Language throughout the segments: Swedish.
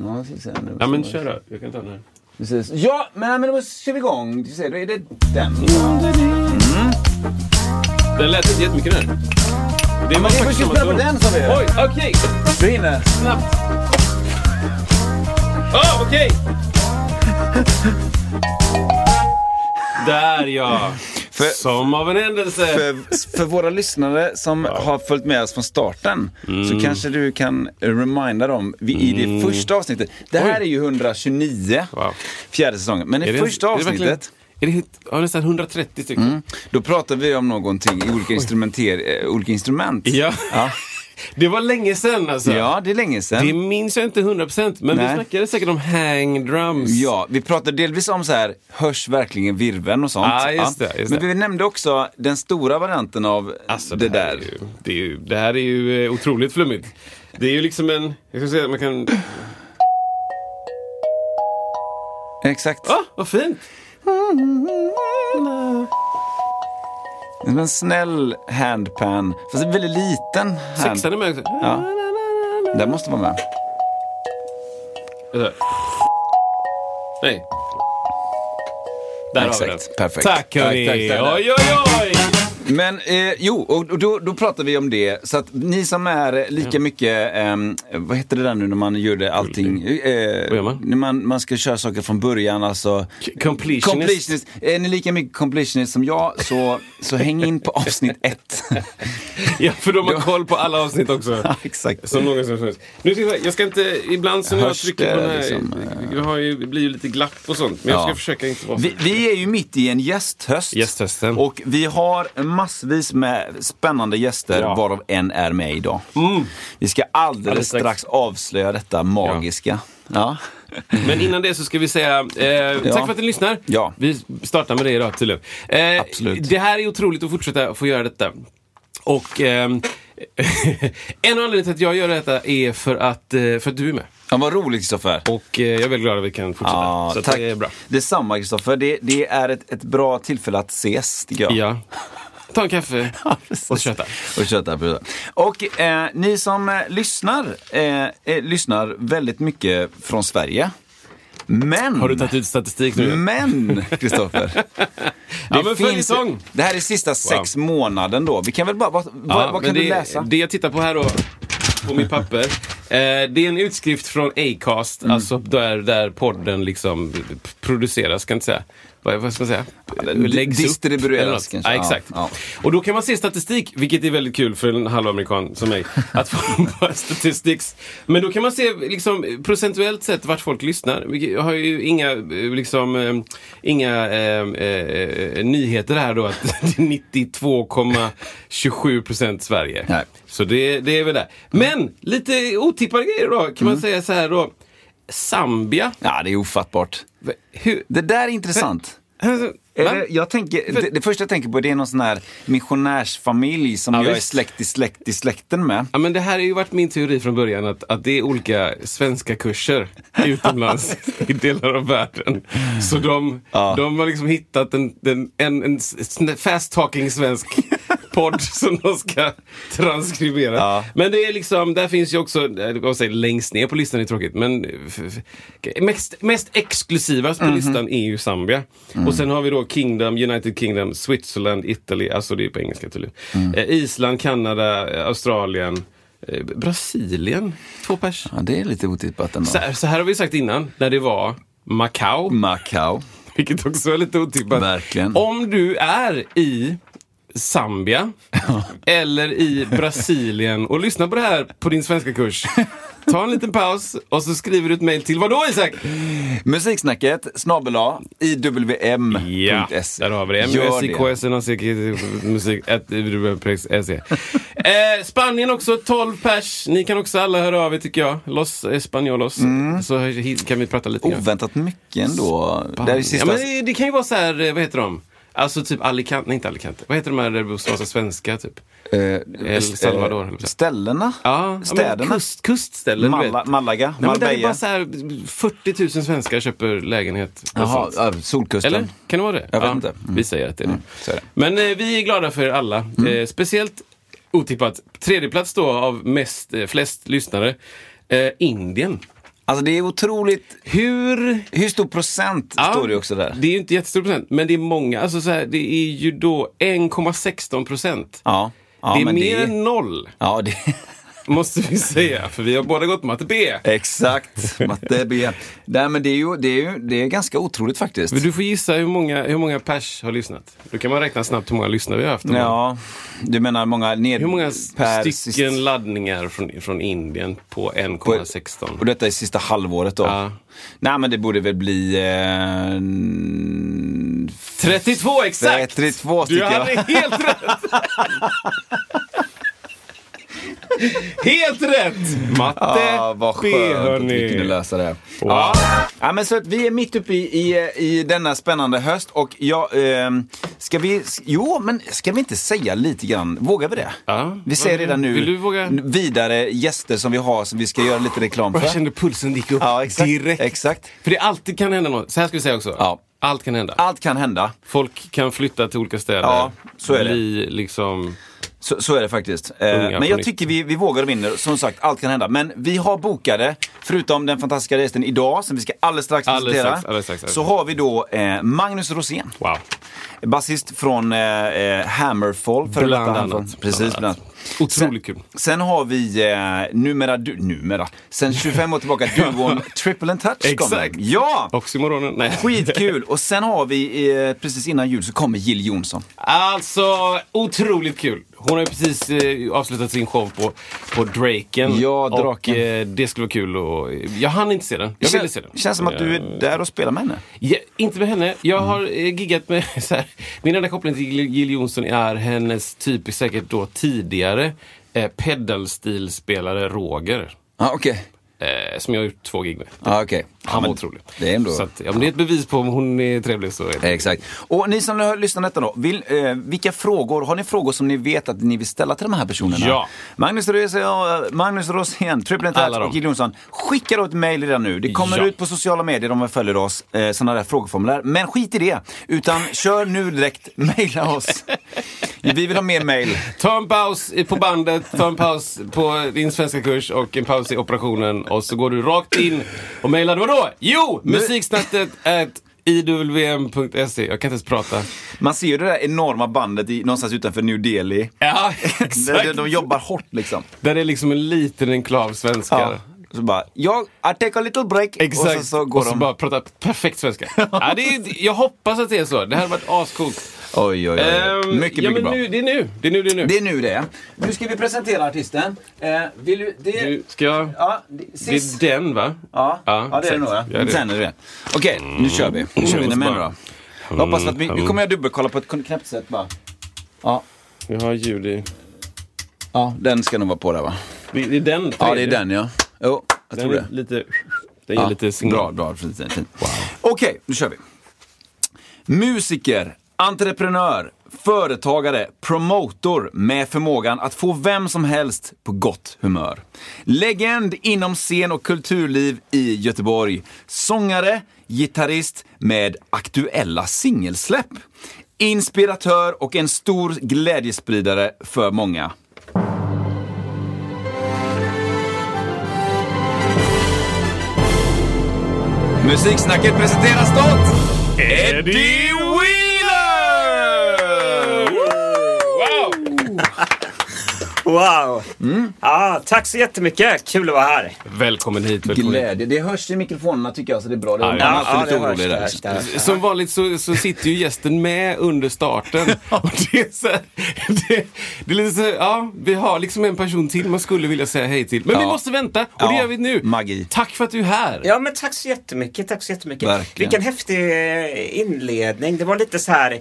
Ja, ska se nu. Ja, men kör då. Jag kan ta den här. Precis. Ja, men, men då kör vi igång. Du ser, då är det den. Den lät inte jättemycket nu. Det var vi får faktiskt samma på den sa vi. Oj, okej. Du hinner. Snabbt. Åh, okej! Där ja. För- Som av en händelse. För, för våra lyssnare som har följt med oss från starten Mm. så kanske du kan reminda dem vi, i det första avsnittet. Det här Oj. är ju 129, Wow. fjärde säsongen. Men i det- första avsnittet, Är det ja, nästan 130 stycken? Mm. då pratar vi om någonting i olika, instrumenter, eh, olika instrument. Ja. Ja. Det var länge sedan alltså. ja, det är länge sedan. Det minns jag inte 100% men vi Nej. snackade säkert om hang drums. Ja, vi pratade delvis om så här, hörs verkligen virveln och sånt. Ja, just det, just Men det. vi nämnde också den stora varianten av Alltså, det, det, där. Är ju, det, ju, det här är ju eh, otroligt flummigt. Det är ju liksom en, jag ska säga man kan, Exakt. ah vad fint! En snäll handpan, fast en väldigt liten hand. Sexan är med också. Ja. Den måste vara med. Nej. Där har vi den. Exakt, perfekt. Tack hörni! Tack, tack, tack. Oj oj oj! Men eh, jo, och då, då pratar vi om det. Så att ni som är lika mycket, ehm, vad heter det där nu när man gör det allting? Eh, gör man? När man, man ska köra saker från början, alltså. Completionist. Completionist. Är ni lika mycket completionist som jag så, så häng in på avsnitt ett. Ja, för de har koll på alla avsnitt också. Ja, exakt. Som någonsin funnits. Nu ska jag, jag ska inte, ibland så när jag Hörs trycker på den här, liksom, jag har ju, det blir ju lite glapp och sånt. Men jag ska Ja. försöka inte vara Vi, vi är ju mitt i en gästhöst. Gästhösten. Och vi har massvis med spännande gäster, Ja. varav en är med idag. Vi ska alldeles Alldeles strax. strax avslöja detta magiska. Ja. Men innan det så ska vi säga eh, tack för att ni lyssnar. Ja. Vi startar med det idag tydligen. Eh, Absolut. Det här är otroligt att fortsätta få göra detta. Och ehm, en anledning till att jag gör detta är för att, eh, för att du är med. ja, vad roligt Kristoffer. Och eh, jag är väldigt glad att vi kan fortsätta. Ja, så tack. det är bra. Detsamma Kristoffer. Det, det är ett, ett bra tillfälle att ses, tycker jag. Ja. Ta en kaffe precis. och köta. Och köta. Och eh, ni som eh, lyssnar, eh, eh, lyssnar väldigt mycket från Sverige. Men... Har du tagit ut statistik nu? Men, Kristoffer. Ja, men följetong. Det här är sista sex månaden då. Vi kan väl bara, vad, vad, vad kan det, du läsa? Det jag tittar på här då, på mitt papper. Eh, det är en utskrift från Acast, Mm. alltså där, där podden liksom produceras, kan jag inte säga. Vad, vad ska man säga? Läggs upp, distribueras något. kanske. Ja, exakt. ja. Och då kan man se statistik, vilket är väldigt kul för en halvamerikan som mig, att få bara statistics. Men då kan man se liksom, procentuellt sett vart folk lyssnar. Vi har ju inga, eh, liksom, eh, inga eh, eh, nyheter här då att det är 92,27 procent Sverige. Nej. Så det, det är väl det. Men lite otippade grejer då, kan Mm. man säga så här då. Zambia. Ja, det är ofattbart. Hur, Det där är intressant. Är det, jag tänker, det, det första jag tänker på det är någon sån här missionärsfamilj som Ja, jag är visst. släkt i släkt i släkten med. Ja, men det här har ju varit min teori från början, att, att det är olika svenska kurser utomlands i delar av världen. Så de, Ja. de har liksom hittat en, en, en, en fast talking svensk podd som de ska transkribera. Ja. Men det är liksom, där finns ju också, eh, jag säga, längst ner på listan är tråkigt, men mest, mest exklusiva på listan är ju Zambia. Mm. Och sen har vi då Kingdom, United Kingdom, Switzerland, Italy, alltså det är på engelska tydligen. Mm. Eh, Island, Kanada, eh, Australien, eh, Brasilien, två pers. Ja, det är lite otippat ändå. Så, här- så här har vi sagt innan, när det var Macau, Macau. vilket också är lite otippat. Verkligen. Om du är i Zambia eller i Brasilien och lyssnar på det här på din svenska kurs Ta en liten paus och så skriver du ett mejl till vad då Isak? Musiksnacket snabel A iwm.se. Ja, där har vi det. Gör det. MUSIKS, musik, ett, SE. Eh, Spanien också, 12 pers. Ni kan också alla höra av er tycker jag. Los Españolos. Så hit kan vi prata lite. Oväntat mycket ändå. Det är Ja, sista... men det, det kan ju vara så här, eh, vad heter de? Alltså typ Alicante, nej inte Alicante. Vad heter de här där det bor svenska typ? eh, El Salvador, eller så. Ställena? Ja, Städerna? Ja, kust, kustställen. Malla, Malaga? Nej, men där är Marbella? bara så här 40 000 svenskar köper lägenhet. Jaha, ja, Solkusten? Eller? Kan det vara det? Jag vet inte. Mm. Vi säger att det är det. så är det. Men eh, vi är glada för er alla. Eh, speciellt otippat. Tredje plats då av mest, eh, flest lyssnare. Eh, Indien. Alltså det är otroligt... Hur... Hur stor procent står det också där? Det är ju inte jättestor procent, men det är många. Alltså så här, det är ju då 1,16 procent. Ja. ja det är mer än noll, Ja, det... måste vi säga. För vi har båda gått matte B. Exakt, matte B. Nej, men det är ju det är, ju, det är ganska otroligt faktiskt. Men du får gissa hur många, hur många pers har lyssnat. Då kan man räkna snabbt hur många lyssnare vi har haft. Ja, du menar många ned... Hur många stycken sist- laddningar från, från Indien på Och 1,16? detta är sista halvåret då? Ja. Nej, men det borde väl bli... Eh, 32 exakt! 32 Du tycker jag. hade helt rätt! helt rätt! Matte Ah, vad B, skönt att vi hörni. kunde lösa det. Wow. Ja. Ja, men så att vi är mitt uppe i, i, i denna spännande höst och jag, ehm, ska vi, jo men ska vi inte säga lite grann, vågar vi det? Ja. Vi säger redan nu vidare gäster som vi har som vi ska göra lite reklam för. Jag kände pulsen gick upp Ja, exakt. direkt. exakt. För det alltid kan hända något. Så här ska vi säga också. Ja. Allt kan hända. Allt kan hända. Folk kan flytta till olika städer. Ja, så är det. Bli liksom... Så, så är det faktiskt. Eh, Unga men jag tycker vi, vi vågar och vinner. Som sagt, allt kan hända. Men vi har bokade, förutom den fantastiska gästen idag, som vi ska alldeles strax presentera, så har vi då eh, Magnus Rosén. Wow. Basist från eh, eh, Hammerfall. före Bland annat. Hammerfall. Precis, Bland annat. Otroligt sen, kul. Sen har vi eh, numera, du, numera, sen 25 år tillbaka duon Triple and Touch. Exakt. Ja! Oxymoronen. Nej. Skitkul! Och sen har vi, eh, precis innan jul, så kommer Jill Johnson. Alltså, otroligt kul. Hon har ju precis eh, avslutat sin show på, på Draken. Ja, Draken. Och eh, det skulle vara kul och Jag hann inte se den. Jag ville se den. Känns som att du är där och spelar med henne. Ja, inte med henne. Mm. Jag har eh, giggat med så här. Min enda koppling till Jill- Johnson är hennes typiskt säkert då tidigare eh, pedalstilspelare Roger. Ja, okej. Eh, som jag har gjort två gig med. Ja, okej. Han var otrolig. Det är ändå... Så att, ja, men det är ett bevis på om hon är trevlig så är det. Exakt. Och ni som lyssnar detta då, vill, eh, vilka frågor, har ni frågor som ni vet att ni vill ställa till de här personerna? Ja. Magnus Rosén, Magnus Rosén Triple dem. och Jill Johnson. Skicka då ett mejl redan nu. Det kommer Ja. ut på sociala medier om man följer oss, eh, sådana där frågeformulär. Men skit i det, utan kör nu direkt, mejla oss. Vi vill ha mer mejl. Ta en paus på bandet, ta en paus på din svenska kurs och en paus i operationen och så går du rakt in och mejlar vadå? Jo! Musiksnattet at iwm.se. Jag kan inte ens prata. Man ser ju det där enorma bandet i, någonstans utanför New Delhi. Ja, De, exakt. de jobbar hårt liksom. Där är liksom en liten enklav svenskar. Ja. Så bara, jag, I take a little break. Exakt. Och så, så går och så de. bara prata perfekt svenska. ja, det är, jag hoppas att det är så. Det här har varit ascoolt. Oj, oj, oj. Ehm, mycket, ja, mycket bra. nu, det är nu. Det är nu, det är nu. Det är nu det är. Nu ska vi presentera artisten. Eh, vill du, det, Nu ska jag... ja, det, Det är den va? Ja, Ja, ja, det är det nog. Ja. Ja, det- Sen är det. Okej, nu kör vi. Nu kör vi. Är ni med då? Jag hoppas att vi, nu kommer jag dubbelkolla på ett knäppt sätt bara. Ja, Jag har ljud i... ja, den ska nog vara på där va? Det är den Ja, det är den ja. Jo, jag Den tror är det. lite... Den ger Ja, lite signal. Bra, bra. Fint, fint. Okej, nu kör vi. Musiker, entreprenör, företagare, promotor med förmågan att få vem som helst på gott humör. Legend inom scen och kulturliv i Göteborg. Sångare, gitarrist med aktuella singelsläpp. Inspiratör och en stor glädjespridare för många. Musiksnacket presenterar stolt Eddie Wow! Wow! Ja, tack så jättemycket. Kul att vara här. Välkommen hit. Välkommen. Glädje. Det hörs i mikrofonerna tycker jag, så det är bra. Det Ja, man ja. är alltid lite det hörs, orolig det där. hörs, det hörs. Som vanligt så, så sitter ju gästen med under starten. Och det, är så det, det är lite så, ja, vi har liksom en person till man skulle vilja säga hej till. Men vi Ja. måste vänta och det Ja, gör vi nu. magi. Tack för att du är här. Ja, men tack så jättemycket. Tack så jättemycket. Verkligen. Vilken häftig eh, inledning. Det var lite så här...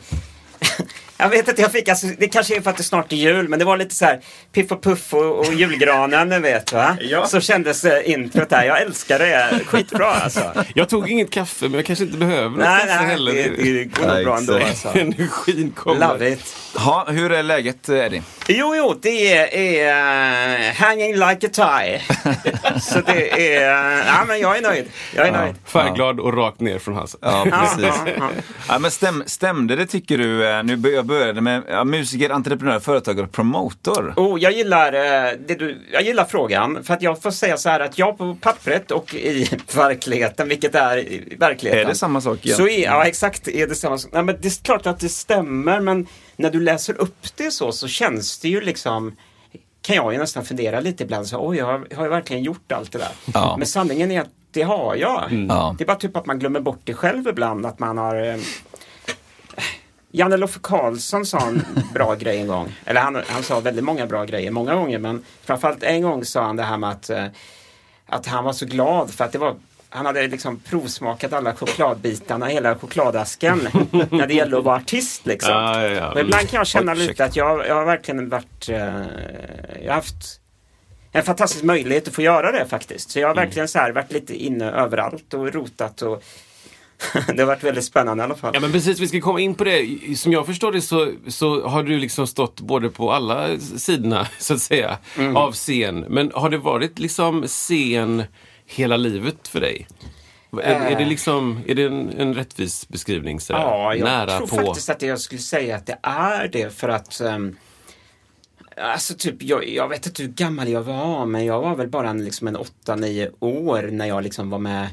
Jag vet att jag fick, alltså, det kanske är för att det snart är jul, men det var lite så här Piff och Puff och, och julgranen, vet va? Ja. Så kändes eh, introt där. Jag älskar det. Skitbra alltså. Jag tog inget kaffe men jag kanske inte behöver något Nej, kaffe nej, heller. det, det går nog bra ändå alltså. Energin kommer. Love it. Ha, hur är läget Eddie? Jo, jo, det är, är uh, hanging like a tie. Så det är, uh, ja men jag är nöjd. Jag är nöjd. Färgglad och rakt ner från halsen. Ja, Ja, precis. ja, ja. Ja, men stäm, stämde det tycker du? eh, Nu började med ja, musiker, entreprenör, företagare och promotor. Oh, jag, gillar, eh, det du, jag gillar frågan. För att jag får säga så här att jag på pappret och i verkligheten, vilket är i verkligheten. Är det samma sak igen? Så är, ja, exakt. Är det samma sak. Nej, men det är klart att det stämmer, men när du läser upp det så, så känns det ju liksom kan jag ju nästan fundera lite ibland. Så, Oj, jag har, har jag verkligen gjort allt det där? Ja. Men sanningen är att det har jag. Ja. Det är bara typ att man glömmer bort det själv ibland. Att man har... Janne Loffe Karlsson sa en bra grej en gång. Eller han, han sa väldigt många bra grejer, många gånger. Men framförallt en gång sa han det här med att, eh, att han var så glad för att det var han hade liksom provsmakat alla chokladbitarna, hela chokladasken när det gäller att vara artist. Liksom. Ja, ja, ja. Och ibland kan jag känna Oj, lite att jag, jag har verkligen varit... Eh, jag har haft en fantastisk möjlighet att få göra det faktiskt. Så jag har Mm. verkligen så här, varit lite inne överallt och rotat och det har varit väldigt spännande i alla fall. Ja men precis, vi ska komma in på det. Som jag förstår det så, så har du liksom stått både på alla sidorna, så att säga, Mm. av scen. Men har det varit liksom scen hela livet för dig? Är, är det liksom, är det en, en rättvis beskrivning? Sådär? Ja, jag Nära tror på? faktiskt att jag skulle säga att det är det för att ehm, Alltså typ, jag, jag vet inte hur gammal jag var men jag var väl bara en, liksom en 8-9 år när jag liksom var med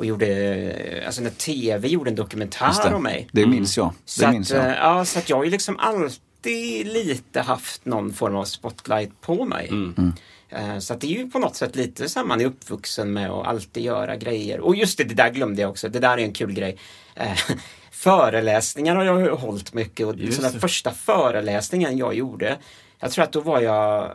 och gjorde, alltså när TV gjorde en dokumentär det. om mig. Det minns jag. Så Det att, minns eh, jag. ja, så att jag har ju liksom alltid lite haft någon form av spotlight på mig. Mm. Eh, Så att det är ju på något sätt lite så här man är uppvuxen med att alltid göra grejer. Och just det, det där glömde jag också. Det där är en kul grej. Eh, Föreläsningar har jag ju hållit mycket och Just så den första föreläsningen jag gjorde, jag tror att då var jag,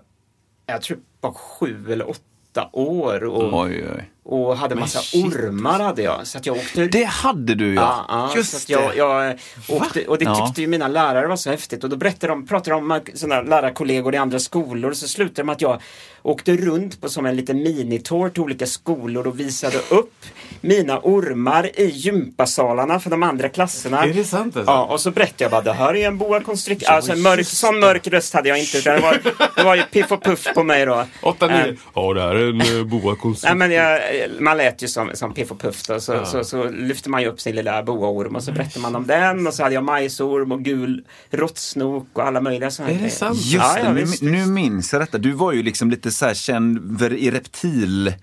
jag tror bara sju eller åtta år och, Oj, oj. Och hade massa shit. ormar hade jag. Så att jag åkte Det hade du ja. Ja, ja, Just jag, jag åkte, och det Ja. tyckte ju mina lärare var så häftigt och då berättade de, pratade de om sådana lärarkollegor i andra skolor och så slutade de med att jag åkte runt på som en liten minitour till olika skolor och visade upp mina ormar i gympasalarna för de andra klasserna. Är det sant alltså? Ja, och så berättade jag bara, det här är en boa constrictor. Alltså en mörk, sån mörk röst hade jag inte. utan Det var, det var ju piff och puff på mig då. Åtta, Eh, nio. Ja, det här är en uh, boa Nej, konstigt. men jag, man lät ju som, som Piff och Puff då, så, så, så lyfte man ju upp sin lilla boaorm och så berättade man om den och så hade jag majsorm och gul råttsnok och alla möjliga sådana Är det sant? Just Ja, ja, det, visst, nu, nu minns jag detta. Du var ju liksom lite så här känd i reptil...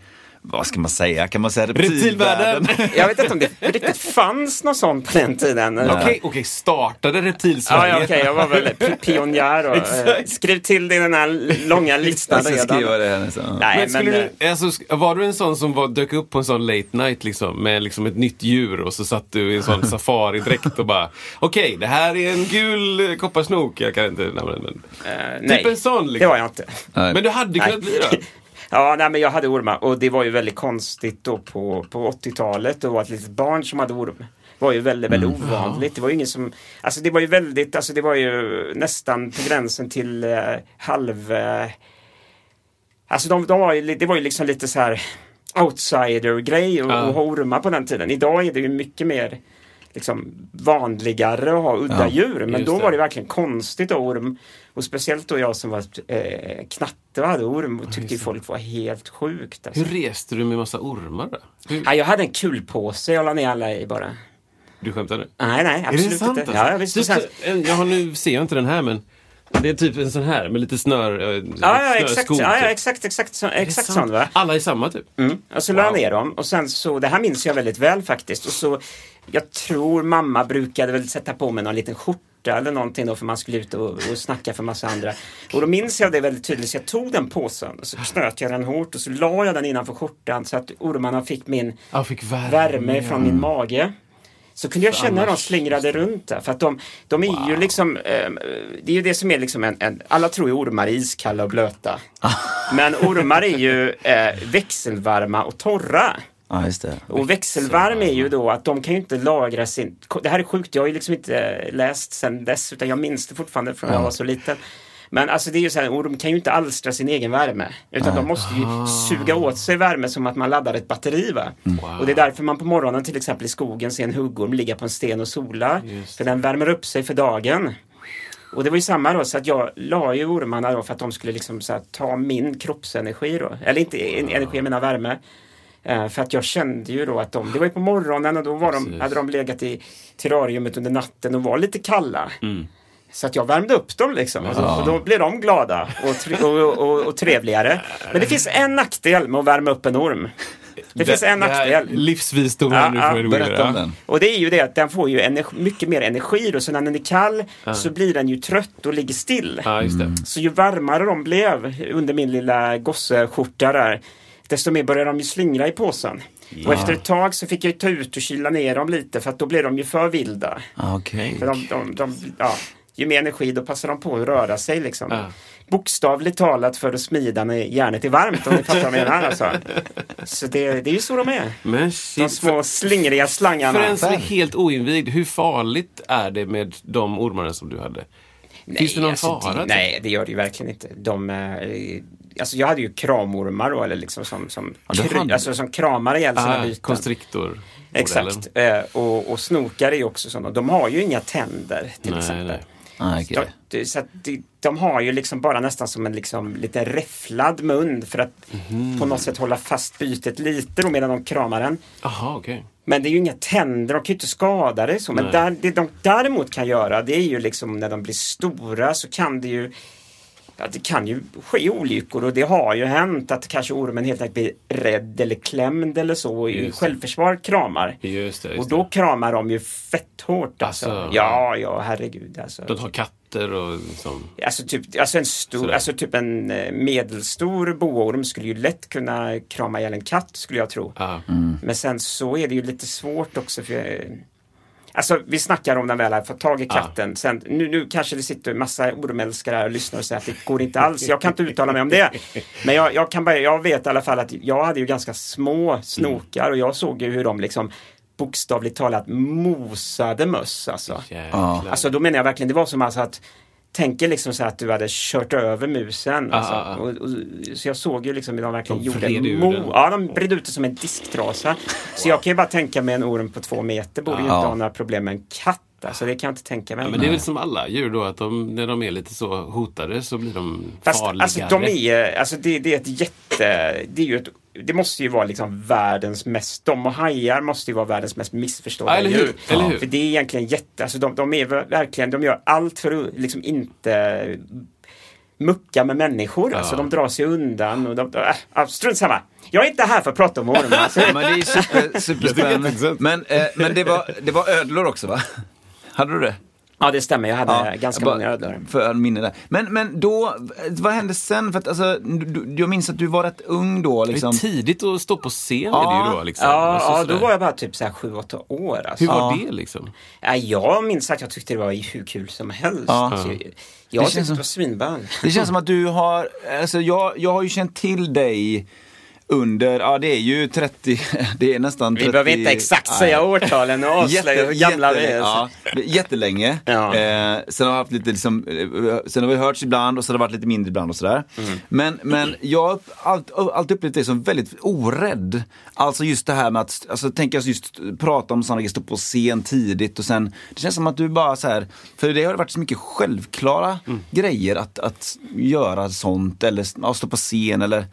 Vad ska man säga? Kan man säga reptilvärlden? Jag vet inte om det riktigt fanns något sånt på den tiden. Okej, okej, startade Ja, Reptilsverige? ja, okej, jag var väl pi- pionjär och eh, skrev till det i den här långa listan redan. skriva det här nästan. Nej, Men men, du, alltså, var du en sån som var, dök upp på en sån late night liksom, med liksom ett nytt djur och så satt du i en sån safaridräkt och bara Okej, det här är en gul eh, kopparsnok. Jag kan inte nämna den. Men, eh, typ nej, en sån det liksom. var jag inte. Men du hade kunnat bli då? Ja, nej, men jag hade ormar och det var ju väldigt konstigt då på, på 80-talet och ett litet barn som hade orm. var ju väldigt, väldigt ovanligt. Det var ju ingen som, alltså det var ju väldigt, alltså det var ju nästan på gränsen till eh, halv, eh, alltså de, de var ju, det var ju liksom lite så här outsider-grej att Ja. att ha ormar på den tiden. Idag är det ju mycket mer liksom vanligare att ha udda Ja, djur. Men då det. var det verkligen konstigt att ha orm. Och speciellt då jag som var eh, knatte och hade orm och tyckte folk var helt sjukt. Alltså. Hur reste du med massa ormar då? Hur, Ja, jag hade en kulpåse jag la ner alla i bara. du skämtar nu? Nej, nej, Är absolut det sant inte. alltså? Ja, visst, typ, en- jag har nu ser jag inte den här men det är typ en sån här med lite snör, äh, ja, ja, exakt, ja, ja, typ. exakt, exakt, så, Är exakt sån va? Alla är samma typ? Mm. Och så la jag Wow. ner dem och sen så, det här minns jag väldigt väl faktiskt. Och så, jag tror mamma brukade väl sätta på mig någon liten skjorta skjorta eller någonting då för man skulle ut och, och snacka för massa andra. Och då minns jag det väldigt tydligt så jag tog den påsen och så knöt jag den hårt och så la jag den innanför skjortan så att ormarna fick min fick värme. värme från min mage. Så kunde jag känna hur de slingrade runt där. För att de, de är ju liksom, eh, det är ju det som är liksom en, en alla tror ju ormar är iskalla och blöta. Men ormar är ju eh, växelvarma och torra. Ja, just det. Och växelvarm är ju då att de kan ju inte lagra sin... Det här är sjukt, jag har ju liksom inte läst sen dess utan jag minns det fortfarande från när jag var så liten. Men alltså det är ju så här, orm kan ju inte alstra sin egen värme. Utan de måste ju suga åt sig värme som att man laddar ett batteri. Va? Och det är därför man på morgonen till exempel i skogen ser en huggorm ligga på en sten och sola. För den värmer upp sig för dagen. Och det var ju samma då, så att jag la ju ormarna då för att de skulle liksom så här, ta min kroppsenergi då. Eller inte en- energi, jag menar värme. Eh, för att jag kände ju då att de, det var ju på morgonen och då var de, Precis. hade de legat i terrariumet under natten och var lite kalla. Så att jag värmde upp dem liksom. Alltså, och då blev de glada och, tre- och, och, och trevligare. Men det finns en nackdel med att värma upp en orm. Det finns en Det nackdel. Livsvisdomen Ja, nu ja, får Edwin Berätta om den. Och det är ju det att den får ju energi, mycket mer energi då. Så när den är kall så blir den ju trött och ligger still. Ja, just det. Så ju varmare de blev under min lilla gosseskjorta där, desto mer började de ju slingra i påsen. Och efter ett tag så fick jag ta ut och kyla ner dem lite för att då blev de ju för vilda. Okej. För de, de, de, ja, ju mer energi då passar de på att röra sig liksom. Ja. Bokstavligt talat för att smida när järnet är varmt om ni fattar vad jag menar alltså. Så det, det är ju så de är. Men De shit, små slingriga slangarna. för en som är helt oinvigd, hur farligt är det med de ormarna som du hade? Finns det någon alltså, fara? Det, nej, det gör det ju verkligen inte. De, eh, alltså jag hade ju kramormar då, eller liksom som, som, Ja, kry, hade- alltså, som kramar ihjäl sina Ah, byten. konstriktor. Exakt. Eh, och, och snokar är ju också sådana. De har ju inga tänder till Nej, exempel. nej. Ah, okej. De, så att de, de har ju liksom bara nästan som en liksom lite räfflad mun för att Mhm. på något sätt hålla fast bytet lite då medan de kramar den. Jaha, okej. Men det är ju inga tänder, de kan ju inte skada det så. Men Nej. där, det de däremot kan göra det är ju liksom när de blir stora så kan det ju Ja, det kan ju ske olyckor och det har ju hänt att kanske ormen helt enkelt blir rädd eller klämd eller så och i självförsvar kramar. Just det. Just Och då det. kramar de ju fett hårt alltså. Alltså, ja, ja, herregud alltså. De tar katter och liksom... Alltså, typ, alltså, en stor, Sådär. alltså typ en eh, medelstor boorm skulle ju lätt kunna krama ihjäl en katt skulle jag tro. Ah. Men sen så är det ju lite svårt också för Alltså vi snackar om den väl har fått tag i katten. Sen, nu, nu kanske det sitter en massa ormälskare här och lyssnar och säger att det går inte alls. Jag kan inte uttala mig om det. Men jag, jag, kan bara, jag vet i alla fall att jag hade ju ganska små snokar och jag såg ju hur de liksom bokstavligt talat mosade möss. Alltså. Jäklar. Alltså då menar jag verkligen, det var som alltså att Tänk er liksom så att du hade kört över musen. Ah, Alltså. ah, ah. Och, och, så jag såg ju liksom hur de verkligen De gjorde mo- den. Ja, de bredde ut det som en disktrasa. Så jag kan ju bara tänka mig en orm på två meter borde ju inte ha några problem med en katt. Alltså det kan jag inte tänka mig. Ja, men det är väl som alla djur då, att de, när de är lite så hotade så blir de Fast farligare. alltså de är, alltså det, det är ett jätte, det är ju ett det måste ju vara liksom världens mest, de och hajar måste ju vara världens mest missförstådda Ja, eller hur? djur. Eller hur? För det är egentligen jätte, alltså de, de är ver- verkligen, de gör allt för att liksom inte mucka med människor. Alltså de drar sig undan och de, äh, strunt samma. Jag är inte här för att prata om ormar. Så, Men det är super, superspännande. Men, eh, men det, var, det var ödlor också va? Hade du det? Ja det stämmer, jag hade ganska jag bara- många ödlor. För minne där. Men, men då, vad hände sen? För att, alltså, du, jag minns att du var rätt ung då. Det är Liksom. tidigt att stå på scen Ja. är det ju då. Liksom. Ja, Alltså, ja då var jag bara typ så här sju, åtta år. Alltså. Hur var Ja. det liksom? Ja, jag minns att jag tyckte det var hur kul som helst. Ja. Alltså, jag Det tyckte som- det var svinball. Det känns som att du har, alltså jag, jag har ju känt till dig under, ja det är ju 30, det är nästan 30. Vi behöver inte exakt Nej. säga årtalen och avslöja hur gamla vi är. Ja, jättelänge. Ja. Eh, sen har haft lite liksom, eh, sen har vi hörts ibland och så har det varit lite mindre ibland och sådär. Mm. Men, men jag har allt, alltid upplevt dig som väldigt orädd. Alltså just det här med att, alltså tänk alltså just prata om sådana grejer, stå på scen tidigt och sen, det känns som att du bara så här, för det har varit så mycket självklara Mm. grejer att, att göra sånt eller stå på scen eller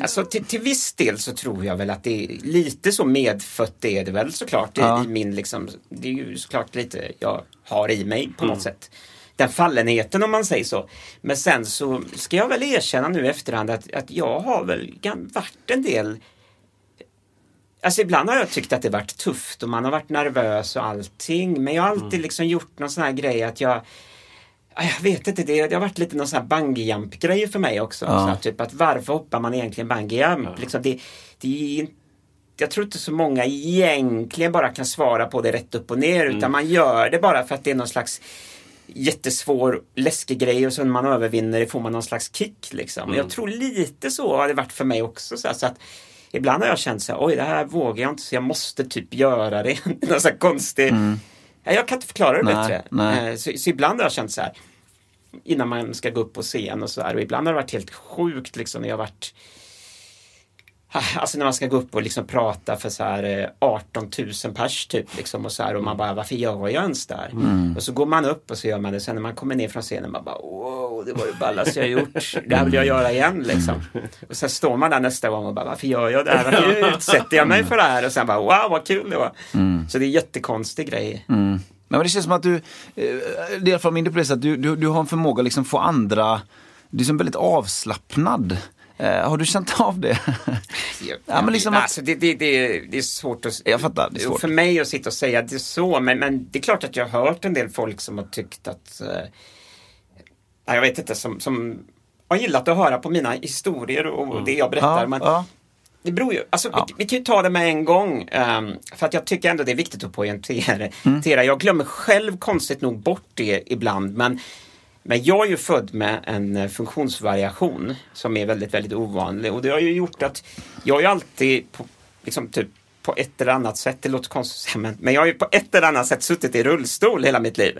Alltså till, till viss del så tror jag väl att det är lite så medfött är det väl såklart Ja. i min liksom, det är ju såklart lite jag har i mig på något sätt. Den fallenheten om man säger så. Men sen så ska jag väl erkänna nu i efterhand att, att jag har väl varit en del Alltså ibland har jag tyckt att det varit tufft och man har varit nervös och allting. Men jag har alltid liksom gjort någon sån här grej att jag Ja, Jag vet inte, det, det har varit lite någon sån här bungee grej för mig också. Ja. Så här, typ att varför hoppar man egentligen bungee jump? Liksom det, det jag tror inte så många egentligen bara kan svara på det rätt upp och ner utan man gör det bara för att det är någon slags jättesvår läskig grej och så när man övervinner det får man någon slags kick. Liksom. Jag tror lite så har det varit för mig också. Så, här, så att Ibland har jag känt så här, oj det här vågar jag inte så jag måste typ göra det. någon så här konstig... Ja, jag kan inte förklara det Nej, bättre. nej. Eh, Så, så ibland har jag känt så här innan man ska gå upp på scen och så här och ibland har det varit helt sjukt liksom när jag har varit Alltså när man ska gå upp och liksom prata för så här eh, 18 000 pers typ liksom och så här och man bara varför gör jag ens där? Och så går man upp och så gör man det. Sen när man kommer ner från scenen man bara wow det var det ballaste jag gjort. Det här vill jag göra igen liksom. Och sen står man där nästa gång och bara varför gör jag det här? Varför utsätter jag mig för det här? Och sen bara wow vad kul det var. Så det är en jättekonstig grej. Mm. Men det känns som att du, eh, det är i alla fall min upplevelse, att du, du, du har en förmåga att liksom få andra, du är som väldigt avslappnad. Eh, har du känt av det? Ja, men liksom att- alltså, det, det, det, det är svårt att... Jag fattar, det är svårt. För mig att sitta och säga det så, men, men det är klart att jag har hört en del folk som har tyckt att... Eh, ja, jag vet inte, som, som har gillat att höra på mina historier och det jag berättar. Ja, men ja. Det beror ju, alltså, Ja. vi, vi kan ju ta det med en gång. ehm, för att jag tycker ändå det är viktigt att poängtera. Mm. Jag glömmer själv konstigt nog bort det ibland. Men, men jag är ju född med en eh, funktionsvariation som är väldigt, väldigt ovanlig. Och det har ju gjort att jag har ju alltid på, liksom typ på ett eller annat sätt, det låter konstigt men, men jag har ju på ett eller annat sätt suttit i rullstol hela mitt liv.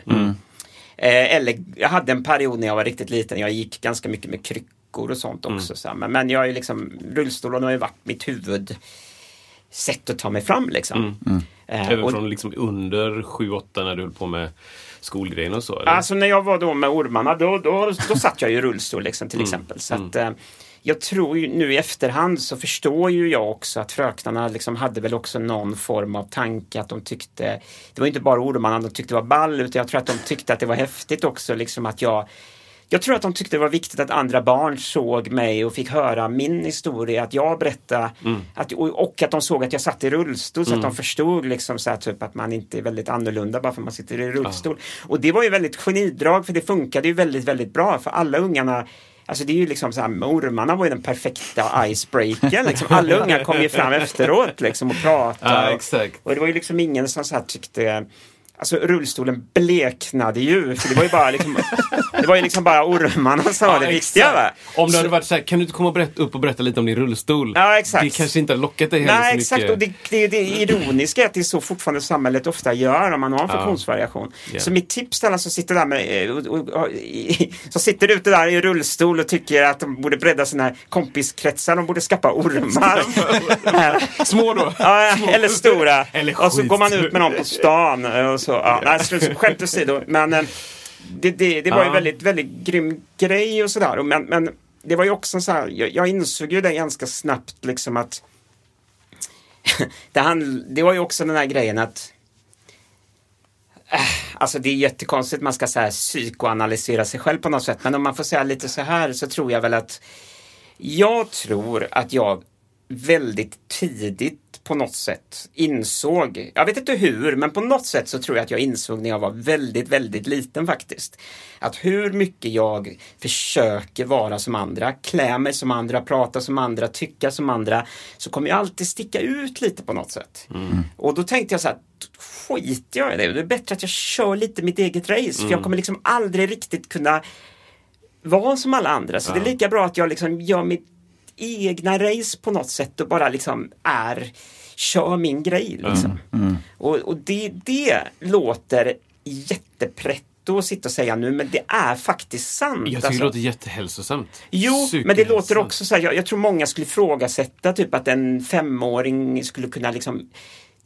Eh, eller jag hade en period när jag var riktigt liten, jag gick ganska mycket med kryckor och sånt också. Så, här. men, men jag är ju liksom, rullstolen har ju varit mitt huvud sätt att ta mig fram liksom. Eh, Även och- från liksom under 7-8 när du höll på med skolgrejen och så? Eller? Alltså när jag var då med ormarna då, då, då satt jag ju i rullstol liksom, till exempel. Så att, eh, jag tror ju nu i efterhand så förstår ju jag också att fröknarna liksom hade väl också någon form av tanke att de tyckte Det var inte bara ormarna de tyckte var ball utan jag tror att de tyckte att det var häftigt också liksom att jag jag tror att de tyckte det var viktigt att andra barn såg mig och fick höra min historia, att jag berättade att, och, och att de såg att jag satt i rullstol så att de förstod liksom så här, typ att man inte är väldigt annorlunda bara för att man sitter i rullstol. Och det var ju väldigt genidrag för det funkade ju väldigt, väldigt bra för alla ungarna Alltså det är ju liksom så här, ormarna var ju den perfekta icebreakern. Liksom. Alla ungar kom ju fram efteråt liksom och pratade. Ja, och- och det var ju liksom ingen som så här tyckte Alltså rullstolen bleknade ju, för det var ju bara liksom, det var ju liksom bara ormarna som var det viktiga va? Om du hade varit så här, kan du inte komma och berätta, upp och berätta lite om din rullstol? Ja, exakt. Det kanske inte har lockat dig heller Nej, så exakt. mycket. Och det, det, det ironiska är att det är så fortfarande samhället ofta gör om man har en funktionsvariation. Ja. Så mitt tips till alla som sitter där med, och, och, och, i- som sitter ute där i rullstol och tycker att de borde bredda sina kompiskretsar, de borde skaffa ormar. Små då? Ja, eller stora. Eller och så går man ut med någon på stan. Och så, ja, nej, skämt åsido. Men eh, det, det, det var ju Ja. väldigt, väldigt grym grej och sådär. Men, men det var ju också så här, jag, jag insåg ju det ganska snabbt liksom att det, hand, det var ju också den här grejen att äh, Alltså det är jättekonstigt, man ska så här psykoanalysera sig själv på något sätt. Men om man får säga lite så här så tror jag väl att jag tror att jag väldigt tidigt på något sätt insåg, jag vet inte hur, men på något sätt så tror jag att jag insåg när jag var väldigt, väldigt liten faktiskt. Att hur mycket jag försöker vara som andra, klä mig som andra, prata som andra, tycka som andra, så kommer jag alltid sticka ut lite på något sätt. Och då tänkte jag så här, skiter jag i det, det är bättre att jag kör lite mitt eget race, för jag kommer liksom aldrig riktigt kunna vara som alla andra. Så det är lika bra att jag liksom gör mitt egna race på något sätt och bara liksom är, kör min grej liksom. Och, och det, det låter jättepretto att sitta och säga nu, men det är faktiskt sant. Jag tycker alltså. det låter jättehälsosamt. Jo, men det låter också så här, jag, jag tror många skulle ifrågasätta typ att en femåring skulle kunna liksom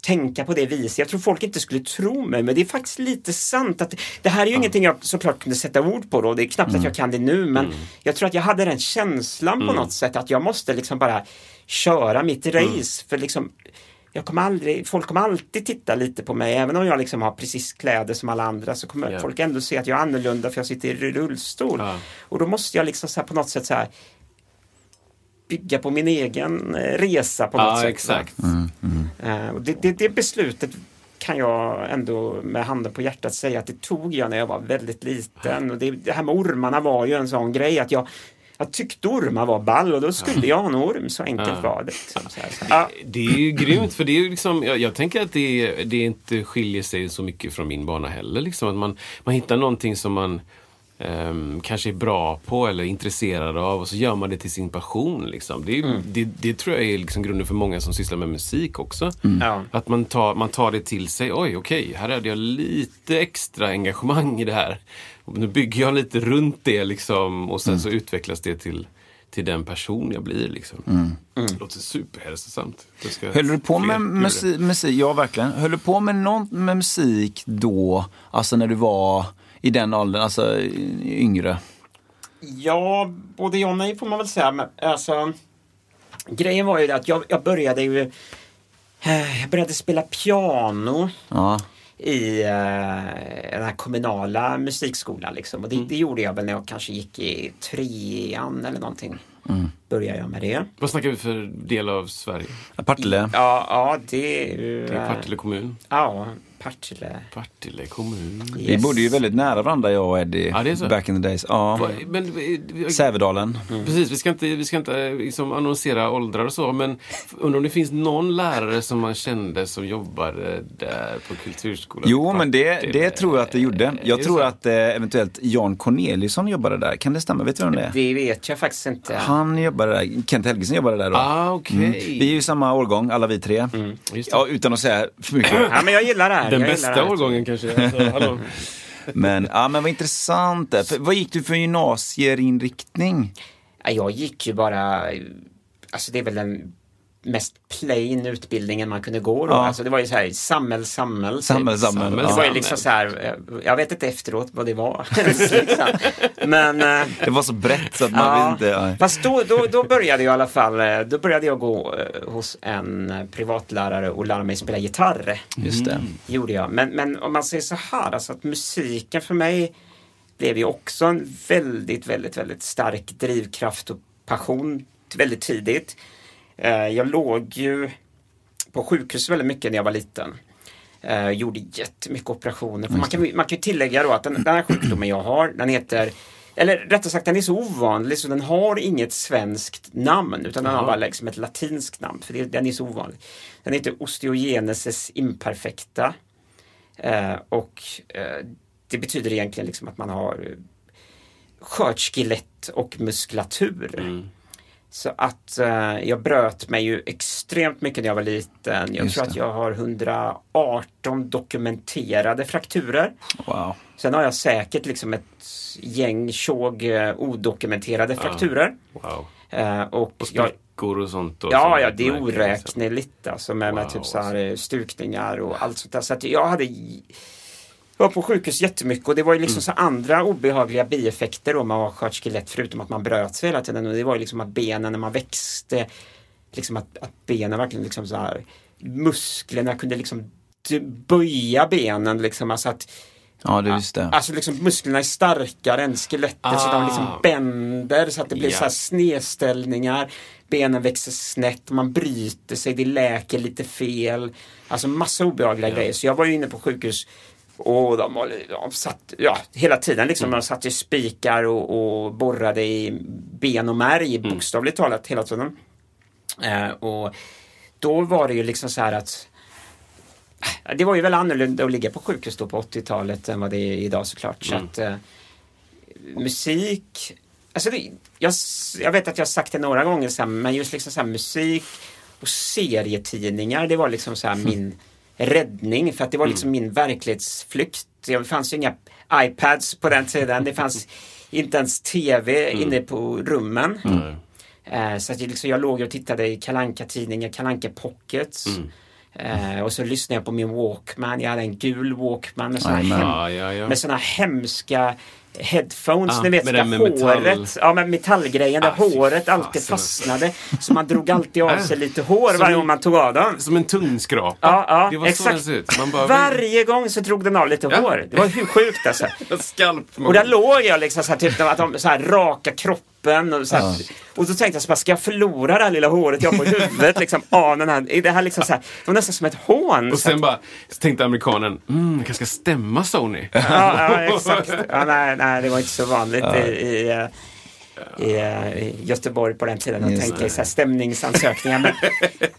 tänka på det viset. Jag tror folk inte skulle tro mig, men det är faktiskt lite sant. att Det här är ju ingenting jag såklart kunde sätta ord på då, det är knappt att jag kan det nu, men jag tror att jag hade den känslan på något sätt att jag måste liksom bara köra mitt race, för liksom jag kommer aldrig, folk kommer alltid titta lite på mig, även om jag liksom har precis kläder som alla andra så kommer Ja. folk ändå se att jag är annorlunda för jag sitter i rullstol. Ja. Och då måste jag liksom så på något sätt så här bygga på min egen eh, resa på något Ja, sätt. exakt. Eh, och det, det, det beslutet kan jag ändå med handen på hjärtat säga att det tog jag när jag var väldigt liten. Och det, det här med ormarna var ju en sån grej att jag jag tyckte ormar var ball och då skulle jag ha en orm, så enkelt Ja. var det. liksom. Så här, så här. Ja. Det är ju grymt, för det är ju liksom, jag, jag tänker att det, det inte skiljer sig så mycket från min bana heller. Liksom. Att man, man hittar någonting som man ehm, kanske är bra på eller intresserad av och så gör man det till sin passion. Liksom. Det, är, ju- det, det tror jag är liksom grunden för många som sysslar med musik också. Ja. Att man tar, man tar det till sig. Oj, okej, här hade jag lite extra engagemang i det här. Nu bygger jag lite runt det liksom, och sen så utvecklas det till, till den person jag blir. Liksom. Det låter superhälsosamt. Höll du på med musik, musik? Ja, verkligen. Höll du på med något med musik då, alltså när du var i den åldern, alltså yngre? Ja, både ja och nej får man väl säga. Men, alltså, grejen var ju det att jag, jag började ju eh, jag började spela piano Ja. i eh, den här kommunala musikskolan. Liksom. Och det, det gjorde jag väl när jag kanske gick i trean eller någonting. Började jag med det. Vad snackar vi för del av Sverige? Partille. Ja, ja det är ju... Det är eh, Partille kommun. Ja, Partille. Partille kommun. Vi bodde ju väldigt nära varandra jag och Eddie, Ja, det är så. back in the days. Ja. Men, Sävedalen. Precis, vi ska inte, vi ska inte liksom annonsera åldrar och så, men undrar om det finns någon lärare som man kände som jobbade där på kulturskolan? Jo, men det, det tror jag att det gjorde. Jag det tror så? att eh, eventuellt Jan Corneliusson jobbade där. Kan det stämma? Vet du vem det är? Det vet jag faktiskt inte. Han jobbade där. Kent Helgesson jobbade där då. Ah, okej. Mm. Vi är ju samma årgång, alla vi tre. Just det. Ja, utan att säga för mycket. Ja, men jag gillar det här. Den bästa årgången kanske. Alltså. Men, ja, men vad intressant. För, vad gick du för gymnasierinriktning? Ja, Jag gick ju bara, alltså det är väl den mest plain utbildningen man kunde gå då. Ja. Alltså det var ju så här samhäll, samhäll. Samhäll, samhäll. samhäll. Det var ju liksom så här, eh, jag vet inte efteråt vad det var. Men eh, Det var så brett så att man Ja, inte. Ja. Fast då, då, då började jag i alla fall, eh, då började jag gå hos en privatlärare och lära mig spela gitarr. Just det. Gjorde jag. Men, men om man säger så här, alltså att musiken för mig blev ju också en väldigt, väldigt, väldigt stark drivkraft och passion väldigt tidigt. Eh, Jag låg ju på sjukhus väldigt mycket när jag var liten. Eh, gjorde jättemycket operationer. Man, kan, man kan ju tillägga då att den, den här sjukdomen jag har, den heter eller rättare sagt, den är så ovanlig så den har inget svenskt namn utan den har bara liksom ett latinskt namn. För det, den är så ovanlig. Den heter osteogenesis imperfecta. Eh, och eh, det betyder egentligen liksom att man har eh, skörskelett och muskulatur. Så att eh, jag bröt mig ju extremt mycket när jag var liten. Jag Just tror det. att jag har 118 dokumenterade frakturer. Wow. Sen har jag säkert liksom ett gäng tjog eh, odokumenterade frakturer. Wow. Eh, och Och sprickor och sånt. Och Ja, ja, det är liksom. oräkneligt alltså med, med Wow, typ så här eh, stukningar och allt sånt där. Så att jag hade var på sjukhus jättemycket och det var ju liksom så andra obehagliga bieffekter om man var skörskelett förutom att man bröt sig hela tiden. Och det var ju liksom att benen när man växte, liksom att, att benen verkligen liksom så här musklerna kunde liksom böja benen liksom. Alltså att Ja, det visste jag. Alltså liksom musklerna är starkare än skelettet så de liksom Ah. bänder så att det blir Ja. så här snedställningar. Benen växer snett, man bryter sig, det läker lite fel. Alltså massa obehagliga grejer. Så jag var ju inne på sjukhus och de, de satt ja, hela tiden liksom. Mm. De satte ju spikar och, och borrade i ben och märg Mm. bokstavligt talat hela tiden. Eh, och då var det ju liksom så här att Ja, Det var ju väl annorlunda att ligga på sjukhus då på 80-talet än vad det är idag såklart. Så Mm. att, eh, musik, alltså det, jag, jag vet att jag har sagt det några gånger här, men just liksom så här, musik och serietidningar det var liksom så här min räddning för att det var liksom min verklighetsflykt. Det fanns ju inga iPads på den tiden. Det fanns inte ens TV inne på rummen. Eh, så att jag, liksom, jag låg och tittade i kalanka tidningar kalanka pockets. Eh, och så lyssnade jag på min Walkman. Jag hade en gul Walkman med Jajamän. hem, Ja, ja, ja. med såna hemska headphones. Ah, ni vet, med där med metall. håret, ja, med metallgrejen där Ah, håret alltid fastnade. Så man drog alltid av sig lite hår varje gång man tog av dem. Som en tungskrapa. Ja, ja, det var exakt. så den ser ut. Bara, Varje gång så drog den av lite hår. Det var hur sjukt alltså. Skalp. Och där låg jag liksom så här, typ att de så här raka kroppar kroppen. Och så, här, och så tänkte jag, så bara, ska jag förlora det här lilla håret jag har på huvudet? liksom, av den här, är det, här liksom så här, det var nästan som ett hån. Och sen bara så tänkte amerikanen, mm, jag kanske ska stämma Sony. Ja, ja exakt. Ja, nej, nej, det var inte så vanligt i, i, eh, i, eh, i Göteborg på den tiden att tänka i så här stämningsansökningar. Men,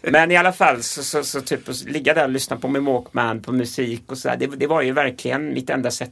men i alla fall så, så, så typ att ligga där och lyssna på min Walkman, på musik och så där, det, det var ju verkligen mitt enda sätt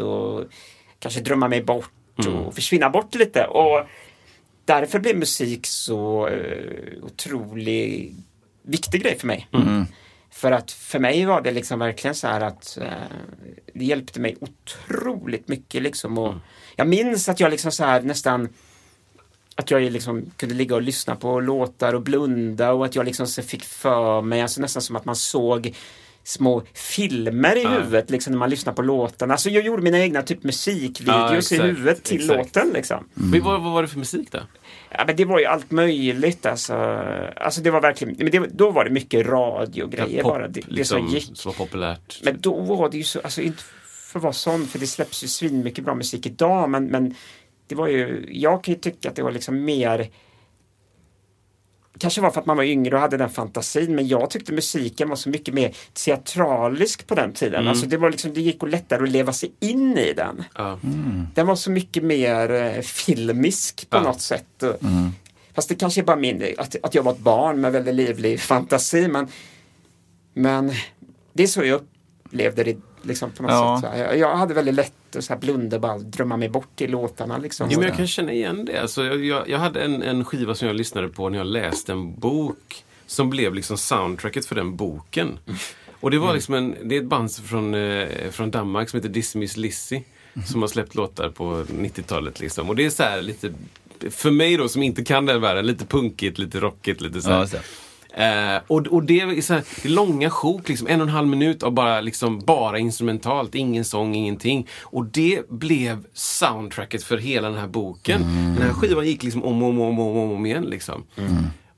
och kanske drömma mig bort och försvinna bort lite. Och därför blev musik så uh, otroligt viktig grej för mig. För att för mig var det liksom verkligen så här att uh, det hjälpte mig otroligt mycket liksom. Och Jag minns att jag liksom så här nästan att jag liksom kunde ligga och lyssna på låtar och blunda och att jag liksom fick för mig, alltså nästan som att man såg små filmer i huvudet liksom när man lyssnar på låtarna. Alltså jag gjorde mina egna typ Ja, musikvideos exakt, i huvudet till exakt. låten liksom. Men vad, vad var det för musik då? Ja, men det var ju allt möjligt alltså. Alltså det var verkligen, men det, då var det mycket radiogrejer bara. Det, det som gick. liksom, som var populärt. Men då var det ju så, alltså inte för att vara sån, för det släpps ju svinmycket bra musik idag, men, men det var ju, jag kan ju tycka att det var liksom mer Kanske var för att man var yngre och hade den fantasin, men jag tyckte musiken var så mycket mer teatralisk på den tiden. Alltså det var liksom, det gick och lättare att leva sig in i den. Ja. Den var så mycket mer eh, filmisk på något sätt. Och, Fast det kanske är bara min, att, att jag var ett barn med väldigt livlig fantasi. Men, men det är så jag upplevde det liksom, på något Ja. sätt. Så här. Jag, jag hade väldigt lätt att så här blunda bara drömma mig bort i låtarna. Liksom. Jo, men jag kan känna igen det. Alltså, jag, jag, jag hade en, en skiva som jag lyssnade på när jag läste en bok som blev liksom soundtracket för den boken. Och det var liksom en, det är ett band från, eh, från Danmark som heter Dismiss Lizzy. Som har släppt låtar på 90-talet liksom. Och det är så här lite, för mig då som inte kan den världen, lite punkigt, lite rockigt, lite så här. Ja. Eh, och, och det är, så här, långa sjok, liksom, en och en halv minut av bara, liksom, bara instrumentalt, ingen sång, ingenting. Och det blev soundtracket för hela den här boken. Den här skivan gick liksom om och om, om, om, om igen. Liksom.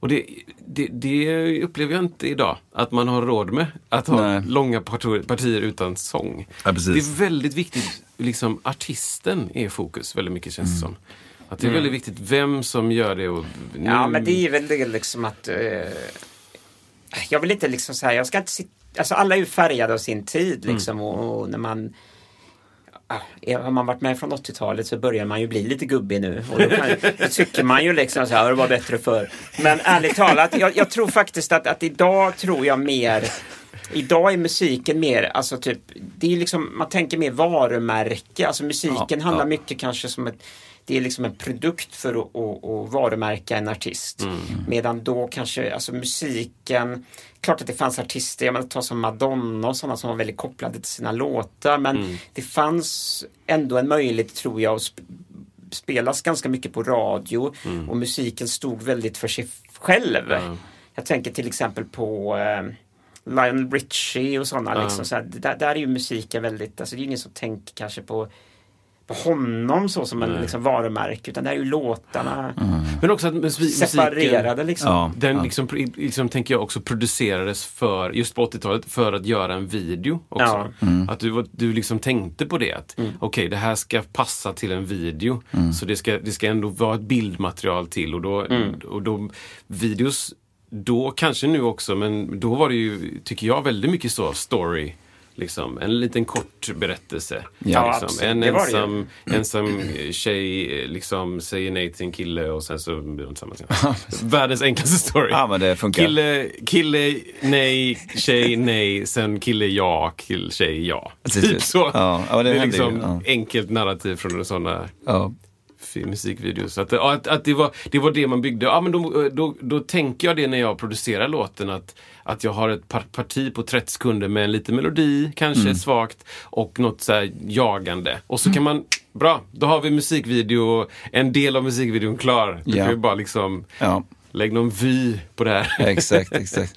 Och det, det, det upplever jag inte idag, att man har råd med. Att ha Nej. långa partier, partier utan sång. Ja. Det är väldigt viktigt, liksom, artisten är i fokus väldigt mycket känns det som. Att det är väldigt viktigt vem som gör det. Och, Ja, nu- men det är väl det liksom att eh, jag vill inte liksom säga, jag ska inte sitta, alltså alla är ju färgade av sin tid liksom och, och när man ja, har man varit med från 80-talet så börjar man ju bli lite gubbig nu. Och då, kan, då tycker man ju liksom så här, det var bättre förr. Men ärligt talat, jag, jag tror faktiskt att, att idag tror jag mer Idag är musiken mer, alltså typ, det är liksom, man tänker mer varumärke, alltså musiken Ja, handlar ja. mycket kanske som ett det är liksom en produkt för att, att, att varumärka en artist. Medan då kanske, alltså musiken, klart att det fanns artister, jag menar ta som Madonna och sådana som var väldigt kopplade till sina låtar. Men det fanns ändå en möjlighet tror jag att sp- spelas ganska mycket på radio och musiken stod väldigt för sig själv. Jag tänker till exempel på eh, Lionel Richie och sådana. Liksom, så här, där, där är ju musiken väldigt, alltså det är ingen som tänker kanske på på honom så som en liksom, varumärke utan det är ju låtarna Men också att musik, musiken... separerade liksom. Ja. Den liksom, liksom, tänker jag också producerades för, just på 80-talet, för att göra en video också. Ja. Att du, du liksom tänkte på det att okej, det här ska passa till en video. Så det ska, det ska ändå vara ett bildmaterial till och då, och då videos, då kanske nu också, men då var det ju, tycker jag, väldigt mycket så story Liksom, en liten kort berättelse. Ja, liksom. En ensam, ensam tjej eh, liksom, säger nej till en kille och sen så blir de tillsammans. Världens enklaste story. Ja, men det funkar. Kille, kille, nej, tjej, nej, sen kille, ja, kill, tjej, ja. Typ så. Ja, ja, det det är liksom ja. enkelt narrativ från sådana Ja. musikvideos. Att, att, att det, var, det var det man byggde. Ja, men då, då, då tänker jag det när jag producerar låten att, att jag har ett par, parti på 30 sekunder med en liten melodi, kanske Mm. svagt, och något så här jagande. Och så kan man, bra, då har vi musikvideo, en del av musikvideon klar. Då Ja. kan vi bara liksom, Ja. lägg någon vy på det här. exakt, exakt.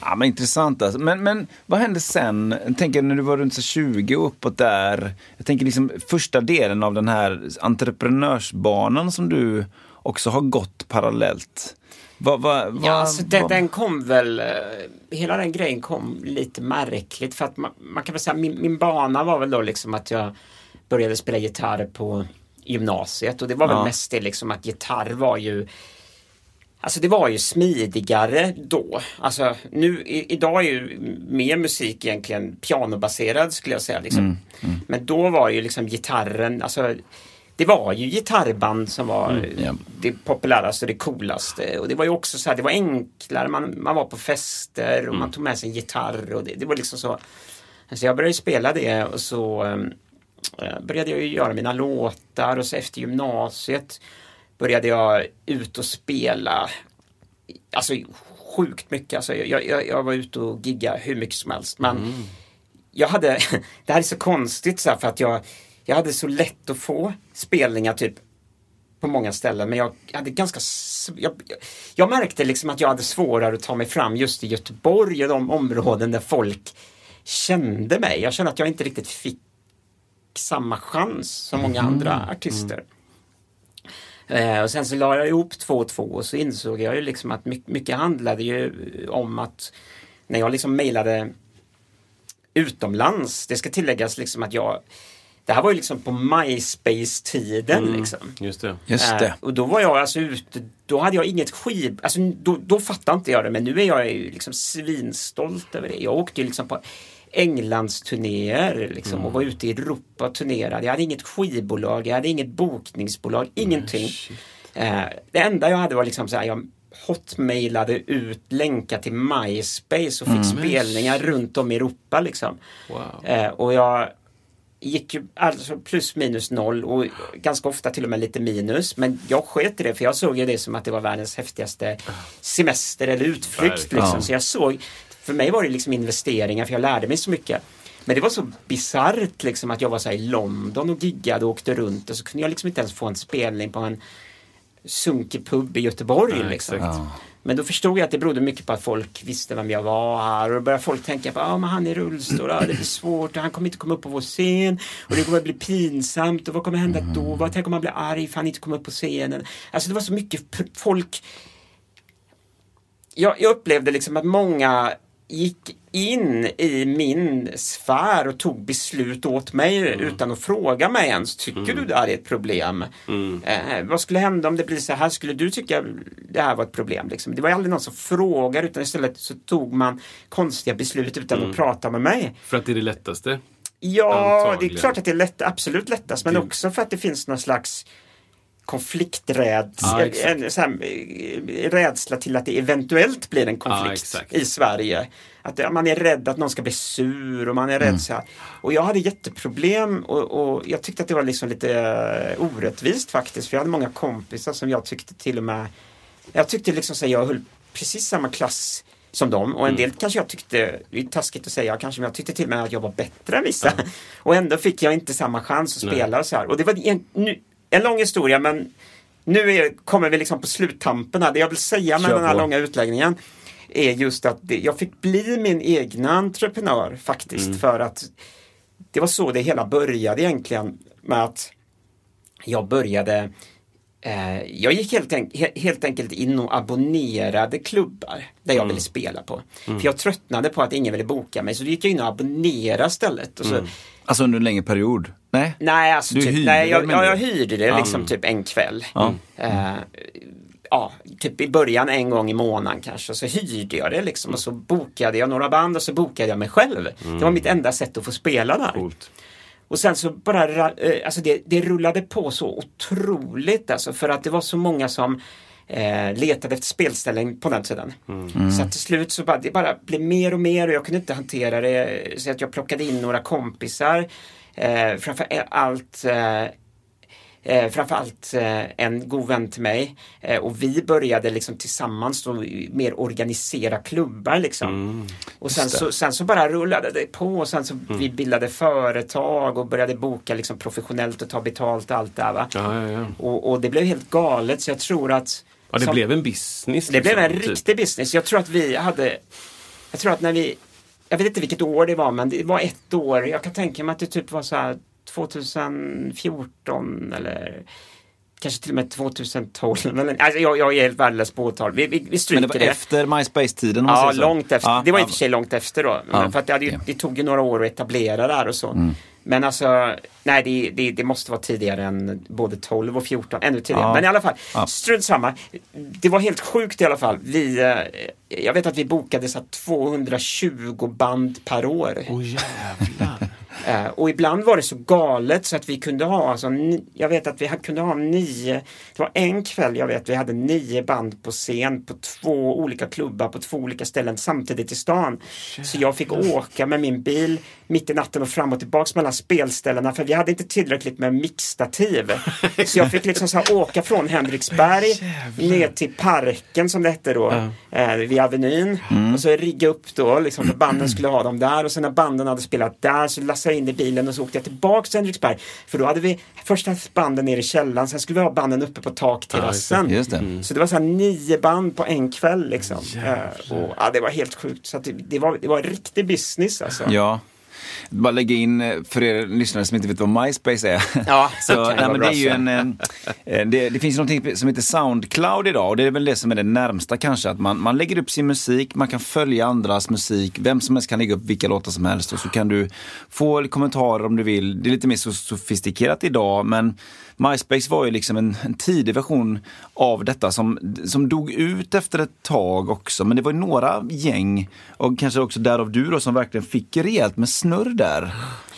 Ja, men intressant alltså. Men, men vad hände sen? Jag tänker när du var runt så 20 och uppåt där. Jag tänker liksom första delen av den här entreprenörsbanan som du också har gått parallellt. Vad, vad, vad, Ja, alltså den, vad- den kom väl, eh, hela den grejen kom lite märkligt för att man, man kan väl säga min, min bana var väl då liksom att jag började spela gitarr på gymnasiet och det var väl Ja. mest det liksom att gitarr var ju Alltså det var ju smidigare då. Alltså nu, i, idag är ju mer musik egentligen pianobaserad skulle jag säga. Liksom. Men då var ju liksom gitarren, alltså det var ju gitarrband som var ja. det populäraste och det coolaste. Och det var ju också så här, det var enklare, man, man var på fester och man tog med sig en gitarr och det, det var liksom så. Så jag började spela det och så eh, började jag ju göra mina låtar och så efter gymnasiet började jag ut och spela. Alltså sjukt mycket. Alltså, jag, jag, jag var ute och gigga hur mycket som helst. Men jag hade, det här är så konstigt så här, för att jag, jag hade så lätt att få spelningar typ på många ställen men jag hade ganska jag, jag- märkte liksom att jag hade svårare att ta mig fram just i Göteborg och de områden där folk kände mig. Jag kände att jag inte riktigt fick samma chans som många andra artister. Eh, och sen så la jag ihop två och två och så insåg jag ju liksom att mycket, mycket handlade ju om att när jag liksom mejlade utomlands, det ska tilläggas liksom att jag det här var ju liksom på MySpace-tiden liksom. Just det. Just Eh, det. och då var jag alltså ute, då hade jag inget skiv, alltså då, då fattade inte jag det men nu är jag ju liksom svinstolt över det. Jag åkte ju liksom på Englandsturnéer liksom och var ute i Europa och turnerade. Jag hade inget skivbolag, jag hade inget bokningsbolag, ingenting. Eh, det enda jag hade var liksom så här, jag hotmailade ut länkar till MySpace och fick spelningar runt om i Europa liksom. Wow. Eh, och jag gick ju alltså plus minus noll och ganska ofta till och med lite minus. Men jag sket i det för jag såg ju det som att det var världens häftigaste semester eller utflykt. Liksom. Ja. Så jag såg, för mig var det liksom investeringar för jag lärde mig så mycket. Men det var så bisarrt liksom att jag var så i London och giggade och åkte runt och så kunde jag liksom inte ens få en spelning på en sunkig pub i Göteborg. Nej, liksom. exakt. Ja. Men då förstod jag att det berodde mycket på att folk visste vem jag var här och då började folk tänka på att ah, han är i rullstol, ah, det blir svårt han kommer inte komma upp på vår scen och det kommer bli pinsamt och vad kommer hända då? Vad, tänk om han blir arg för han inte kommer upp på scenen? Alltså det var så mycket folk jag, jag upplevde liksom att många gick in i min sfär och tog beslut åt mig utan att fråga mig ens. Tycker du det här är ett problem? Eh, vad skulle hända om det blir så här? Skulle du tycka det här var ett problem? Liksom? Det var aldrig någon som frågade utan istället så tog man konstiga beslut utan att prata med mig. För att det är det lättaste. Ja, det Antagligen. är klart att det är lätt, absolut lättast men Det- också för att det finns någon slags konflikträdsla, Ja, en, här, eh, rädsla till att det eventuellt blir en Ja, konflikt exakt. i Sverige. Att eh, man är rädd att någon ska bli sur och man är rädd så här. Och jag hade jätteproblem och, och jag tyckte att det var liksom lite eh, orättvist faktiskt. För jag hade många kompisar som jag tyckte till och med Jag tyckte liksom så här, jag höll precis samma klass som dem och en del kanske jag tyckte, det är taskigt att säga kanske, men jag tyckte till och med att jag var bättre än vissa. Och ändå fick jag inte samma chans att Nej. spela och så här. Och det var en, nu, en lång historia men nu är, kommer vi liksom på sluttampen här. Det jag vill säga med Kör den här på. långa utläggningen är just att det, jag fick bli min egna entreprenör faktiskt Mm. för att det var så det hela började egentligen med att jag började eh, jag gick helt, enk- he- helt enkelt in och abonnerade klubbar där jag ville spela på. För jag tröttnade på att ingen ville boka mig så då gick jag in och abonnerade istället. Och så, Alltså under en längre period? Nej? Nej, alltså Du typ, hyrde nej det, jag, menar ja, du? jag hyrde det liksom typ en kväll. Ja. Eh, ja, typ i början en gång i månaden kanske. Så hyrde jag det liksom och så bokade jag några band och så bokade jag mig själv. Det var mitt enda sätt att få spela där. Coolt. Och sen så bara, ra- eh, alltså det, det rullade på så otroligt alltså för att det var så många som eh, letade efter spelställen på den tiden. Så till slut så bara, det bara blev mer och mer och jag kunde inte hantera det. Så att jag plockade in några kompisar. Eh, framför allt eh, Eh, framförallt eh, en god vän till mig eh, och vi började liksom tillsammans då mer organisera klubbar liksom. Och sen så, sen så bara rullade det på och sen så vi bildade företag och började boka liksom professionellt och ta betalt och allt det här. Ja, ja, ja. Och, och det blev helt galet så jag tror att ja det som- blev en business. det blev en liksom, typ. riktig business. Jag tror att vi hade, jag tror att när vi, jag vet inte vilket år det var men det var ett år, jag kan tänka mig att det typ var så här 2014 eller kanske till och med 2012. Eller, alltså jag, jag är helt värdelös på årtal. Vi, vi, vi Men det stryker var det. efter MySpace-tiden? Ja, långt efter. Ja, det var i och för sig långt efter då. Men Ja, för att det, hade ju, okej. det tog ju några år att etablera det här och så. Men alltså, nej det, det, det måste vara tidigare än både 12 och 14, ännu tidigare. Ja. Men i alla fall, Ja. strunt samma. Det var helt sjukt i alla fall. Vi, eh, jag vet att vi bokade så här 220 band per år. Åh jävlar. Eh, och ibland var det så galet så att vi kunde ha, alltså, jag vet att vi kunde ha nio, det var en kväll jag vet vi hade nio band på scen på två olika klubbar på två olika ställen samtidigt i stan. Så jag fick åka med min bil mitt i natten och fram och tillbaks mellan spelställena för vi hade inte tillräckligt med mixstativ. Så jag fick liksom så åka från Henriksberg ner till parken som det hette då, eh, vid Avenyn. Och så rigga upp då, liksom, för banden skulle ha dem där och sen när banden hade spelat där så lastade jag in i bilen och så åkte jag tillbaks till Henriksberg. För då hade vi första banden nere i källaren, sen skulle vi ha banden uppe på takterrassen. Just det. Så det var så här nio band på en kväll liksom. Eh, och, ja, det var helt sjukt. Så det, det, var, det var riktig business alltså. Ja. Bara lägga in, eh, för er lyssnare som inte vet vad MySpace är. Ja, så, det kan nej, men det är ju en, eh, det, det finns någonting som heter Soundcloud idag och det är väl det som är det närmsta kanske. Att man, man lägger upp sin musik, man kan följa andras musik, vem som helst kan lägga upp vilka låtar som helst och så kan du få kommentarer om du vill. Det är lite mer sofistikerat idag men MySpace var ju liksom en, en tidig version av detta som, som dog ut efter ett tag också. Men det var ju några gäng och kanske också därav du då som verkligen fick rejält med snurr där.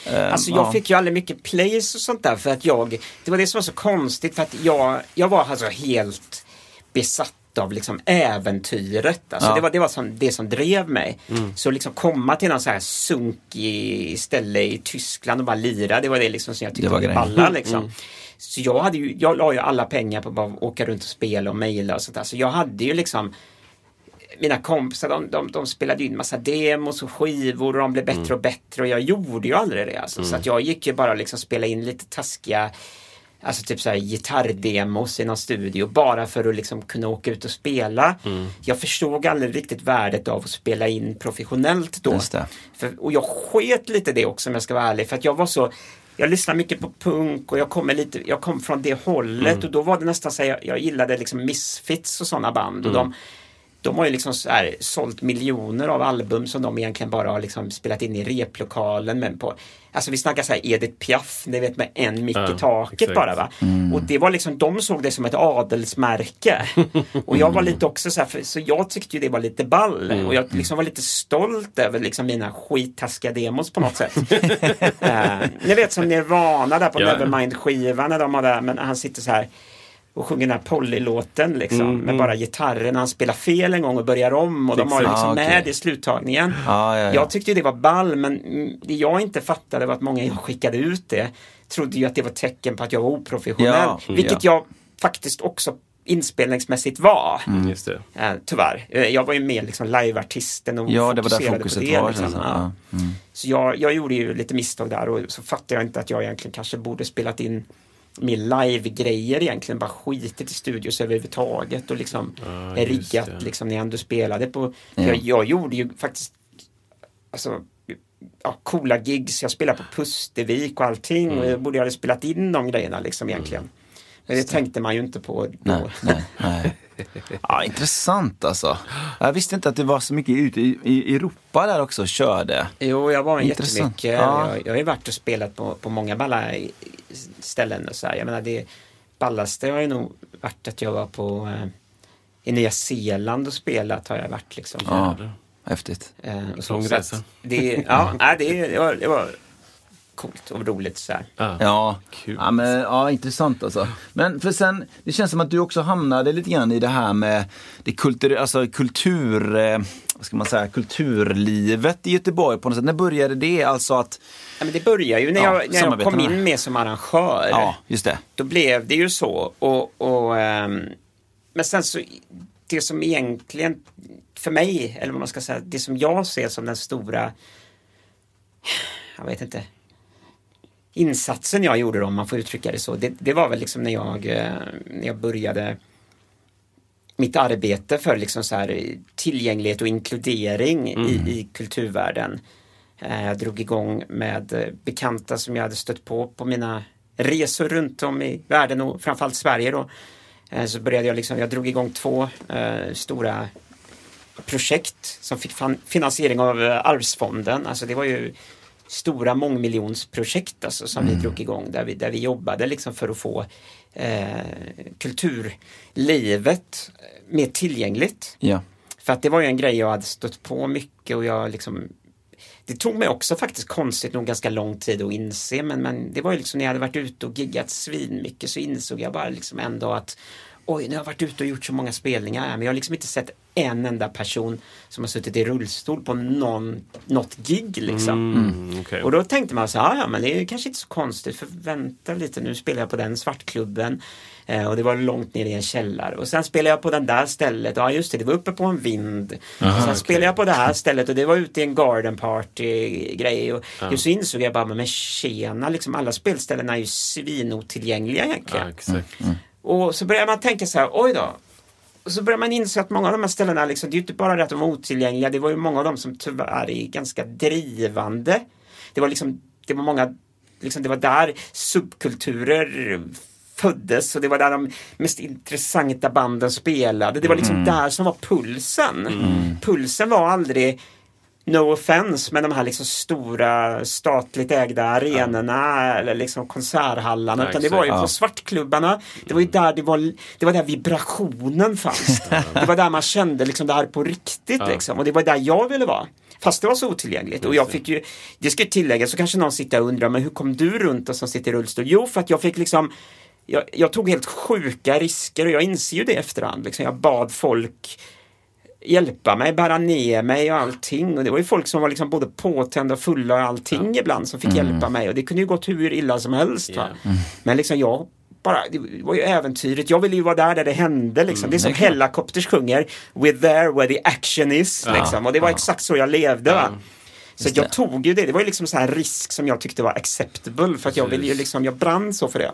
Eh, Alltså jag ja. fick ju aldrig mycket plays och sånt där för att jag, det var det som var så konstigt för att jag, jag var alltså helt besatt av liksom äventyret. Alltså Ja. Det var, det, var som, det som drev mig. Så liksom komma till någon så här sunkig ställe i Tyskland och bara lira, det var det liksom som jag tyckte Det var var balla liksom. Så jag hade ju, jag la ju alla pengar på att bara åka runt och spela och mejla och sånt där. Så jag hade ju liksom mina kompisar de, de, de spelade in massa demos och skivor och de blev bättre och bättre och jag gjorde ju aldrig det. Alltså. Så att jag gick ju bara liksom spela in lite taskiga Alltså typ såhär gitarrdemos i någon studio bara för att liksom kunna åka ut och spela. Jag förstod aldrig riktigt värdet av att spela in professionellt då. För, och jag sket lite det också om jag ska vara ärlig för att jag var så jag lyssnade mycket på punk och jag kom, med lite, jag kom från det hållet och då var det nästan så här, jag, jag gillade liksom Misfits och sådana band. Och de, de har ju liksom så här, sålt miljoner av album som de egentligen bara har liksom spelat in i replokalen. Men på, alltså vi snackar så här Edith Piaf, ni vet med en mick Ja, i taket exakt. bara va. Och det var liksom, de såg det som ett adelsmärke. och jag var lite också så här, för, så jag tyckte ju det var lite ball. Och jag liksom var lite stolt över liksom mina skittaskiga demos på något sätt. uh, ni vet som Nirvana där på Ja. Nevermind-skivan när de har där, men han sitter så här och sjunger den här Polly-låten liksom Mm, med bara gitarren. Han spelar fel en gång och börjar om och de har liksom Ah, okej. med i sluttagningen. Ja, ja, ja. Jag tyckte ju det var ball men mm, det jag inte fattade var att många jag skickade ut det trodde ju att det var tecken på att jag var oprofessionell. Ja, vilket ja. jag faktiskt också inspelningsmässigt var. Mm, just det. Eh, tyvärr. Eh, jag var ju mer liksom liveartisten och Ja, det var där fokuserade på fokuset det, var. liksom. Ja. Ja. Mm. Så jag, jag gjorde ju lite misstag där och så fattade jag inte att jag egentligen kanske borde spelat in mer live-grejer egentligen, bara skitit i studios överhuvudtaget och liksom just riggat det. liksom när jag ändå spelade på. Ja. Jag, jag gjorde ju faktiskt alltså, ja, coola gigs, jag spelade på Pustervik och allting och jag borde ha spelat in de grejerna liksom egentligen. Men det tänkte man ju inte på då. Nej, nej, nej. Ja, intressant alltså. Jag visste inte att det var så mycket ute i, Europa där också och körde. Jo, jag var Intressant. jättemycket. Ja. Jag, jag har ju varit och spelat på, på många balla ställen och så här. Jag menar det ballaste har ju nog varit att jag var på eh, i Nya Zeeland och spelat har jag varit liksom. Ja, häftigt. Eh, och så, Lång så resa. Det, ja, nej, det, det, var, det var coolt och roligt så här. Ja, Kul. ja, men, ja intressant alltså. Men för sen, det känns som att du också hamnade lite grann i det här med det kultur, alltså kultur, eh, vad ska man säga, kulturlivet i Göteborg på något sätt. När började det? Alltså att, Ja, men det började ju när Ja, jag, när jag kom in med som arrangör. ja, just det. Då blev det ju så. Och, och, ehm, men sen så, det som egentligen för mig, eller vad man ska säga, det som jag ser som den stora, jag vet inte, insatsen jag gjorde då, om man får uttrycka det så, det, det var väl liksom när jag, eh, när jag började mitt arbete för liksom så här tillgänglighet och inkludering i, i kulturvärlden. Eh, Jag drog igång med eh, bekanta som jag hade stött på på mina resor runt om i världen och framförallt Sverige då. Så började jag liksom, jag drog igång två eh, stora projekt som fick finansiering av Arvsfonden. Alltså det var ju stora mångmiljonsprojekt alltså, som vi drog igång där vi, där vi jobbade liksom för att få eh, kulturlivet mer tillgängligt. Ja. För att det var ju en grej jag hade stött på mycket och jag liksom Det tog mig också faktiskt konstigt nog ganska lång tid att inse men, men det var ju liksom när jag hade varit ute och giggat svinmycket så insåg jag bara liksom ändå att Oj, nu har jag varit ute och gjort så många spelningar här, men jag har liksom inte sett en enda person som har suttit i rullstol på någon, något gig liksom. Mm, okej. Och då tänkte man så här, ja men det är kanske inte så konstigt för vänta lite nu spelar jag på den svartklubben eh, och det var långt ner i en källare och sen spelade jag på den där stället, ja just det, det var uppe på en vind. och sen spelade jag på det här stället och det var ute i en garden party grej och just så insåg jag bara, men tjena, liksom alla spelställen är ju svinotillgängliga egentligen. Ja, exakt. Och så börjar man tänka så här, oj då. Och så börjar man inse att många av de här ställena, liksom, det är ju inte bara det att de är otillgängliga, det var ju många av dem som tyvärr är ganska drivande. Det var liksom, det var många, liksom, det var där subkulturer föddes och det var där de mest intressanta banden spelade. Det var liksom där som var pulsen. Pulsen var aldrig No offense, men de här liksom stora statligt ägda arenorna eller liksom konserthallarna. Ja, utan det var ju exakt. på svartklubbarna. Det var ju där det var, det var där vibrationen fanns. det var där man kände liksom det här på riktigt liksom. Och det var där jag ville vara. Fast det var så otillgängligt. Och jag fick ju, det ska ju tilläggas, så kanske någon sitter och undrar, men hur kom du runt och som sitter i rullstol? Jo, för att jag fick liksom jag, jag tog helt sjuka risker och jag inser ju det efterhand. Liksom. Jag bad folk hjälpa mig, bära ner mig och allting. Och det var ju folk som var liksom både påtända och fulla och allting ibland som fick hjälpa mig. Och det kunde ju gått hur illa som helst. Va? Men liksom jag bara, det var ju äventyrligt. Jag ville ju vara där där det hände. Liksom. det är som Hellacopters sjunger We're there where the action is. Liksom. Och det var exakt så jag levde. Va? Så jag tog ju det. Det var ju liksom så här risk som jag tyckte var acceptable. För att jag ville ju liksom, jag brann så för det.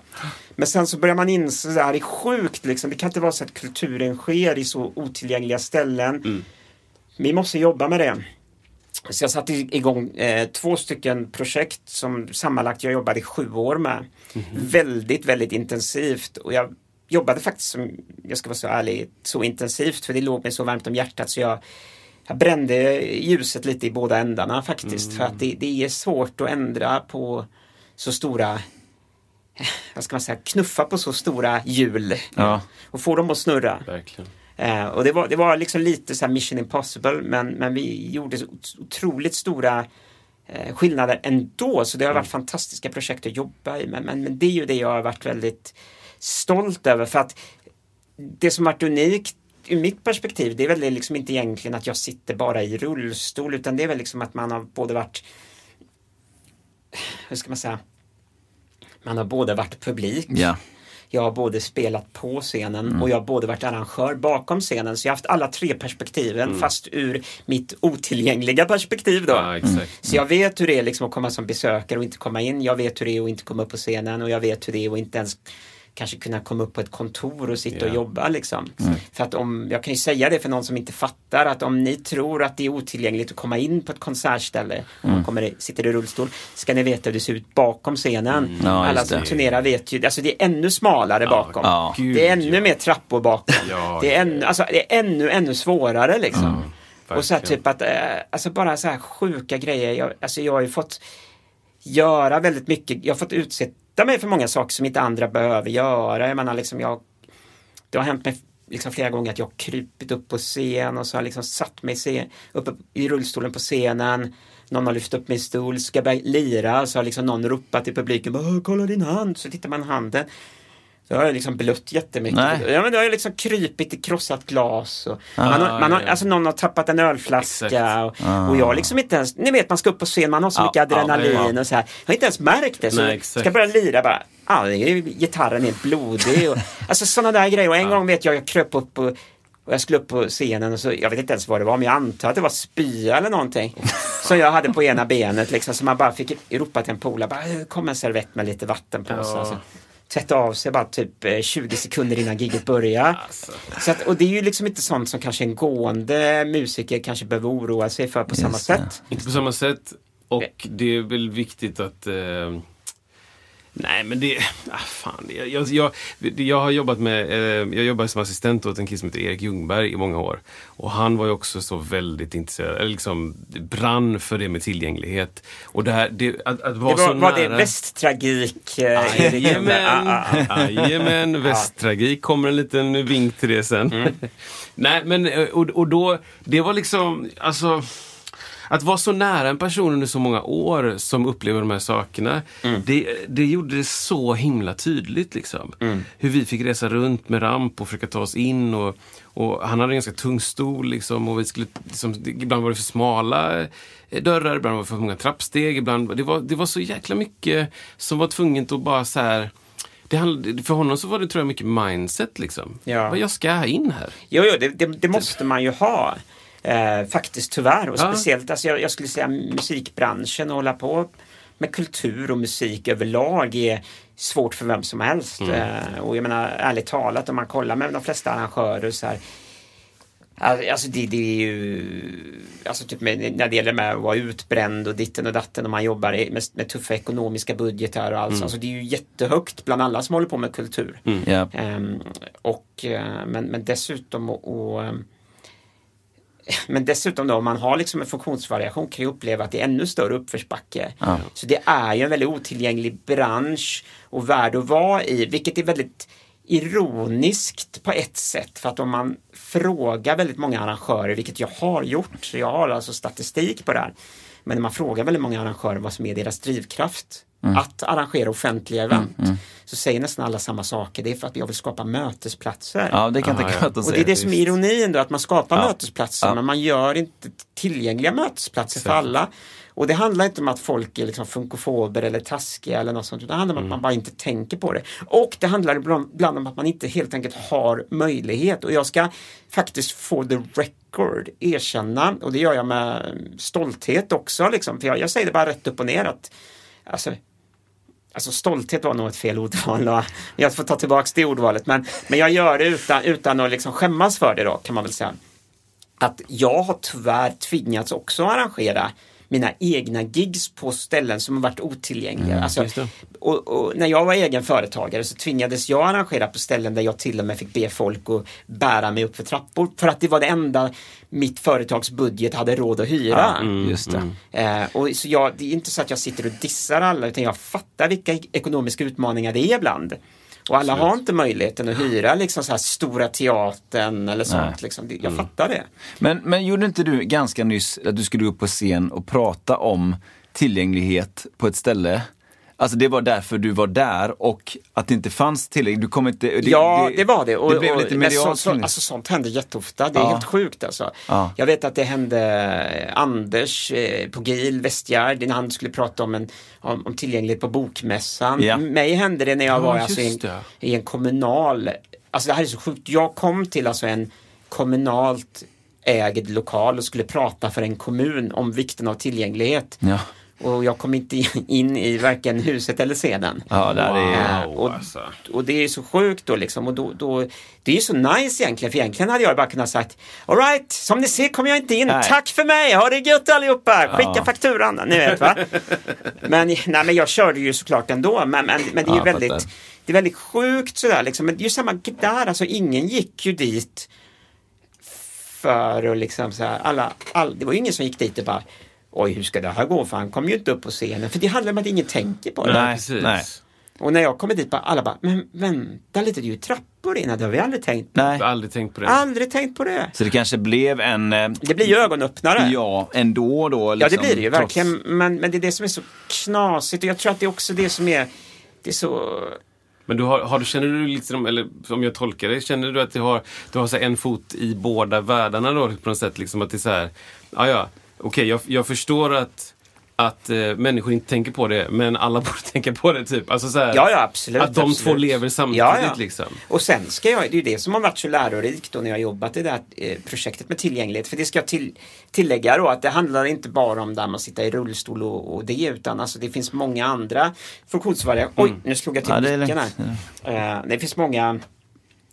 Men sen så börjar man inse att det här är sjukt liksom. Det kan inte vara så att kulturen sker i så otillgängliga ställen. Vi måste jobba med det. Så jag satte igång eh, två stycken projekt som sammanlagt jag jobbade sju år med. Väldigt, väldigt intensivt. Och jag jobbade faktiskt, som jag ska vara så ärlig, så intensivt för det låg mig så varmt om hjärtat så jag jag brände ljuset lite i båda ändarna faktiskt. För att det, det är svårt att ändra på så stora vad ska man säga, knuffa på så stora hjul Ja. och få dem att snurra. Verkligen. Eh, och det var, det var liksom lite så här mission impossible men, men vi gjorde otroligt stora eh, skillnader ändå. Så det har varit fantastiska projekt att jobba i. Men, men, men det är ju det jag har varit väldigt stolt över. För att det som varit unikt ur mitt perspektiv det är väl det liksom inte egentligen att jag sitter bara i rullstol utan det är väl liksom att man har både varit hur ska man säga man har både varit publik Ja. jag har både spelat på scenen och jag har både varit arrangör bakom scenen. Så jag har haft alla tre perspektiven fast ur mitt otillgängliga perspektiv då. Ja, exakt. Så jag vet hur det är liksom att komma som besökare och inte komma in. Jag vet hur det är att inte komma upp på scenen och jag vet hur det är att inte ens kanske kunna komma upp på ett kontor och sitta Ja. och jobba liksom. För att om, jag kan ju säga det för någon som inte fattar att om ni tror att det är otillgängligt att komma in på ett konsertställe om man kommer, sitter i rullstol ska ni veta hur det ser ut bakom scenen. Ja, Alla just som det. turnerar vet ju, alltså det är ännu smalare bakom. Ja. Det är ännu mer trappor bakom. Ja, det, är ännu, alltså, det är ännu, ännu svårare liksom. och så här, typ att, eh, alltså bara så här sjuka grejer. Jag, alltså jag har ju fått göra väldigt mycket. Jag har fått utsätta mig för många saker som inte andra behöver göra. Jag menar liksom, jag, det har hänt mig liksom flera gånger att jag har krypit upp på scen och så har jag liksom satt mig uppe i rullstolen på scenen. Någon har lyft upp min stol, ska jag börja lira så har liksom någon ropat till publiken kolla din hand, så tittar man i handen. Så har jag liksom blött jättemycket. Nej. Ja, men det har ju liksom krypit i krossat glas. Och man har, man har, ja. alltså någon har tappat en ölflaska. Och, och jag har liksom inte ens, ni vet man ska upp på scen, man har så Ja, mycket adrenalin ja. och så här. Jag har inte ens märkt det. Så Nej, ska börja lira bara, är ju gitarren helt blodig. Och, alltså sådana där grejer. Och en gång vet jag, jag kröp upp och och jag skulle upp på scenen och så, jag vet inte ens vad det var, men jag antar att det var spya eller någonting. Som jag hade på ena benet liksom, så man bara fick ropa till en polare, bara, "Eh, kom en servett med lite vatten på. Så, Ja. alltså, tvätta av sig bara typ eh, 20 sekunder innan giget börjar. Alltså. Så att, och det är ju liksom inte sånt som kanske en gående musiker kanske behöver oroa sig för på samma Just det. sätt. Inte på samma sätt. Och det är väl viktigt att... Eh, nej men det... Ah, fan, jag, jag, jag, jag har jobbat med... Eh, jag jobbar som assistent åt en kille som heter Erik Ljungberg i många år. Och han var ju också så väldigt intresserad, eller liksom brann för det med tillgänglighet. Och det här, det, att, att vara Det var, så var nära... det västtragik? eh? Ah, ah, ah. Jajamän, västtragik kommer en liten vink till det sen. Mm. Nej, men eh, och, och då, det var liksom, alltså att vara så nära en person under så många år som upplever de här sakerna, Mm. det, det gjorde det så himla tydligt. Liksom. Mm. Hur vi fick resa runt med ramp och försöka ta oss in. Och, och han hade en ganska tung stol liksom, och vi skulle, liksom, ibland var det för smala eh, dörrar, ibland var det för många trappsteg. Ibland, det, var, det var så jäkla mycket som var tvunget att bara så här det handlade, för honom så var det tror jag mycket mindset liksom. Ja. Jag ska in här. Jo, jo det, det, det måste man ju ha. Eh, faktiskt tyvärr. Och Ja. speciellt, alltså, jag, jag skulle säga musikbranschen och hålla på med kultur och musik överlag är svårt för vem som helst. Eh, och jag menar ärligt talat om man kollar med de flesta arrangörer så här Alltså det, det är ju, alltså typ med, när det gäller med att vara utbränd och ditten och datten och man jobbar med, med tuffa ekonomiska budgetar och allt. Alltså det är ju jättehögt bland alla som håller på med kultur. Ja. Ehm, och, eh, men, men dessutom och, och, ehm, men dessutom då om man har liksom en funktionsvariation kan jag uppleva att det är ännu större uppförsbacke. Så det är ju en väldigt otillgänglig bransch och värld att vara i, vilket är väldigt ironiskt på ett sätt. För att om man frågar väldigt många arrangörer, vilket jag har gjort, så jag har alltså statistik på det här. Men när man frågar väldigt många arrangörer vad som är deras drivkraft att arrangera offentliga event så säger nästan alla samma saker. Det är för att jag vill skapa mötesplatser. ja, det kan Ah, tänka ja. Och det är det som är ironin då, att man skapar Ja. mötesplatser Ja. men man gör inte tillgängliga mötesplatser för alla. Och det handlar inte om att folk är liksom funkofober eller taskiga eller något sånt, utan det handlar om Mm. att man bara inte tänker på det. Och det handlar ibland ibland om att man inte helt enkelt har möjlighet. Och jag ska faktiskt få the record erkänna, och det gör jag med stolthet också, liksom, för jag, jag säger det bara rätt upp och ner att Alltså, Alltså stolthet var nog ett fel ordval. Jag får ta tillbaka det ordvalet. Men, men jag gör det utan, utan att liksom skämmas för det då, kan man väl säga. Att jag har tyvärr tvingats också arrangera mina egna gigs på ställen som har varit otillgängliga. alltså, just det. och, och när jag var egen företagare så tvingades jag arrangera på ställen där jag till och med fick be folk att bära mig upp för trappor. För att det var det enda mitt företags budget hade råd att hyra. Just det. Eh, och så jag, det är inte så att jag sitter och dissar alla utan jag fattar vilka ekonomiska utmaningar det är ibland. Och alla har inte möjligheten att hyra liksom så här stora teatern eller sånt. Liksom. Jag fattar det. Men, men gjorde inte du ganska nyss att du skulle upp på scen och prata om tillgänglighet på ett ställe? Alltså det var därför du var där och att det inte fanns tillgänglighet. Du kom inte... Det, ja, det, var det. Och, det blev lite medialt så, så, det. alltså, sånt händer jätteofta. Det är Ja. helt sjukt alltså. Ja. Jag vet att det hände eh, Anders eh, på GIL Westgärd när han skulle prata om, en, om, om tillgänglighet på Bokmässan. Ja. Mig hände det när jag Ja, var alltså, i, en, det. i en kommunal, alltså det här är så sjukt. Jag kom till alltså en kommunalt ägd lokal och skulle prata för en kommun om vikten av tillgänglighet. Och jag kom inte in i varken huset eller scenen. Ja, där är... Eh, Wow, och, alltså. och det är så sjukt då liksom. Och då, då, det är ju så nice egentligen, för egentligen hade jag bara kunnat sagt Alright, som ni ser kommer jag inte in. Nej. Tack för mig, ha det gött allihopa. Skicka Ja. fakturan. Ni vet va. men, nej, men jag körde ju såklart ändå. Men, men, men det är ju Ja, väldigt, det är väldigt sjukt sådär liksom. Men det är ju samma där, alltså ingen gick ju dit för att liksom så här, alla, all, det var ju ingen som gick dit och bara Oj, hur ska det här gå? För han kom ju inte upp på scenen. För det handlar om att ingen tänker på det. Nej, precis. nej. Och när jag kommer dit, bara, alla bara, men vänta lite, det är ju trappor in här, det har vi aldrig tänkt på. Nej. Aldrig tänkt på det. Aldrig tänkt på det. Så det kanske blev en... eh, Det blir ju ögonöppnare. Ja, ändå då. Ja, Liksom, det blir det ju trots- verkligen. Men, men det är det som är så knasigt och jag tror att det är också det som är det är så... Men du har, har du, känner du liksom, eller om jag tolkar det, känner du att du har, du har så en fot i båda världarna då på något sätt? Liksom att det är så här, ja ja, okej jag, jag förstår att, att eh, människor inte tänker på det, men alla borde tänka på det typ. Alltså så här, Ja, ja, absolut. Att de absolut. två lever samtidigt Ja, ja. liksom. Och sen ska jag, det är ju det som har varit så lärorikt då när jag har jobbat i det här eh, projektet med tillgänglighet. För det ska jag till, tillägga då att det handlar inte bara om där man sitter i rullstol och, och det utan alltså det finns många andra funktionsvariationer. Oj, nu slog jag till Ja, micken här. Eh, det finns många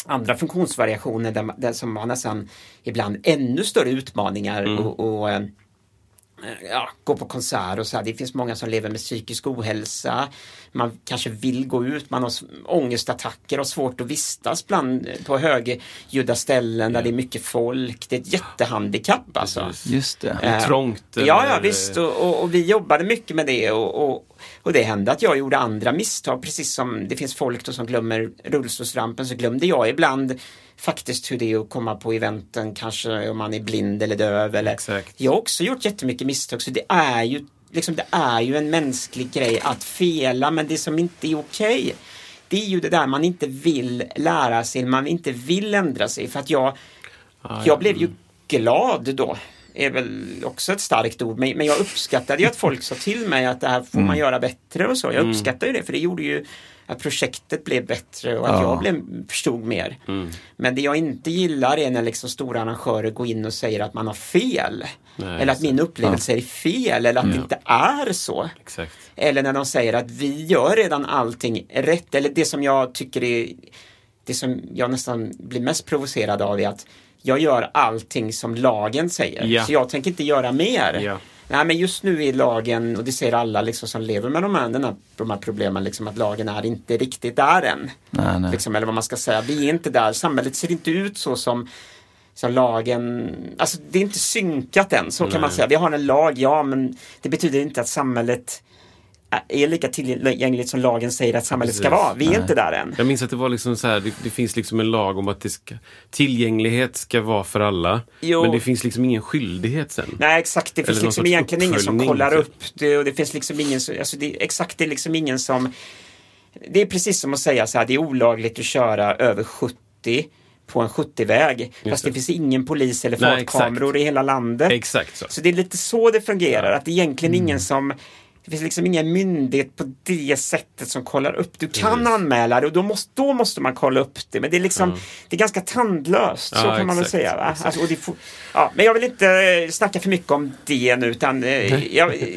andra funktionsvariationer där, man- där som har nästan ibland ännu större utmaningar och, och eh, ja, gå på konsert och så här. Det finns många som lever med psykisk ohälsa. Man kanske vill gå ut, man har ångestattacker och svårt att vistas bland, på högljudda ställen där det är mycket folk. Det är ett jättehandikapp alltså. Just det. Är det Eh, trångt, Ja, eller- ja visst. Och, och, och vi jobbade mycket med det och, och, och det hände att jag gjorde andra misstag. Precis som det finns folk som glömmer rullstolsrampen så glömde jag ibland faktiskt hur det är att komma på eventen, kanske om man är blind eller döv. Eller. Exakt. Jag har också gjort jättemycket misstag så det är ju liksom, det är ju en mänsklig grej att fela men det som inte är okej det är ju det där man inte vill lära sig, man inte vill ändra sig för att jag jag blev ju glad då. är väl också ett starkt ord, men, men jag uppskattade ju att folk sa till mig att det här får man göra bättre och så. Jag uppskattar ju det, för det gjorde ju att projektet blev bättre och att Ja. jag blev, förstod mer. Men det jag inte gillar är när liksom stora arrangörer går in och säger att man har fel. Nej, eller att min upplevelse är fel eller att det inte är så. Exakt. Eller när de säger att vi gör redan allting rätt. Eller det som jag tycker är det som jag nästan blir mest provocerad av är att jag gör allting som lagen säger. Ja. Så jag tänker inte göra mer. Ja. Nej men just nu är lagen, och det säger alla liksom som lever med de här, den här, de här problemen, liksom, att lagen är inte riktigt där än. Nej, nej. Liksom, eller vad man ska säga, vi är inte där, samhället ser inte ut så som som lagen, alltså det är inte synkat än, så kan man säga. Vi har en lag, ja men det betyder inte att samhället är lika tillgängligt som lagen säger att samhället ska Precis. vara. Vi är inte där än. Jag minns att det var liksom så här, det, det finns liksom en lag om att det ska, tillgänglighet ska vara för alla. Jo. Men det finns liksom ingen skyldighet sen. Nej exakt, det Eller finns någon liksom egentligen ingen som kollar typ. upp det och det finns liksom ingen, alltså det, exakt det är liksom ingen som Det är precis som att säga så här, det är olagligt att köra över 70 på en 70-väg. Fast det. det finns ingen polis eller Nej, fartkameror i hela landet. Exakt så. Så det är lite så det fungerar, att det är egentligen Mm. ingen som det finns liksom ingen myndighet på det sättet som kollar upp. Du kan anmäla det och då måste, då måste man kolla upp det. Men det är liksom, det är ganska tandlöst, så Ja, kan man väl exakt, säga. Va? exakt. Alltså, och det får, ja, men jag vill inte eh, snacka för mycket om det nu, utan eh, jag, eh,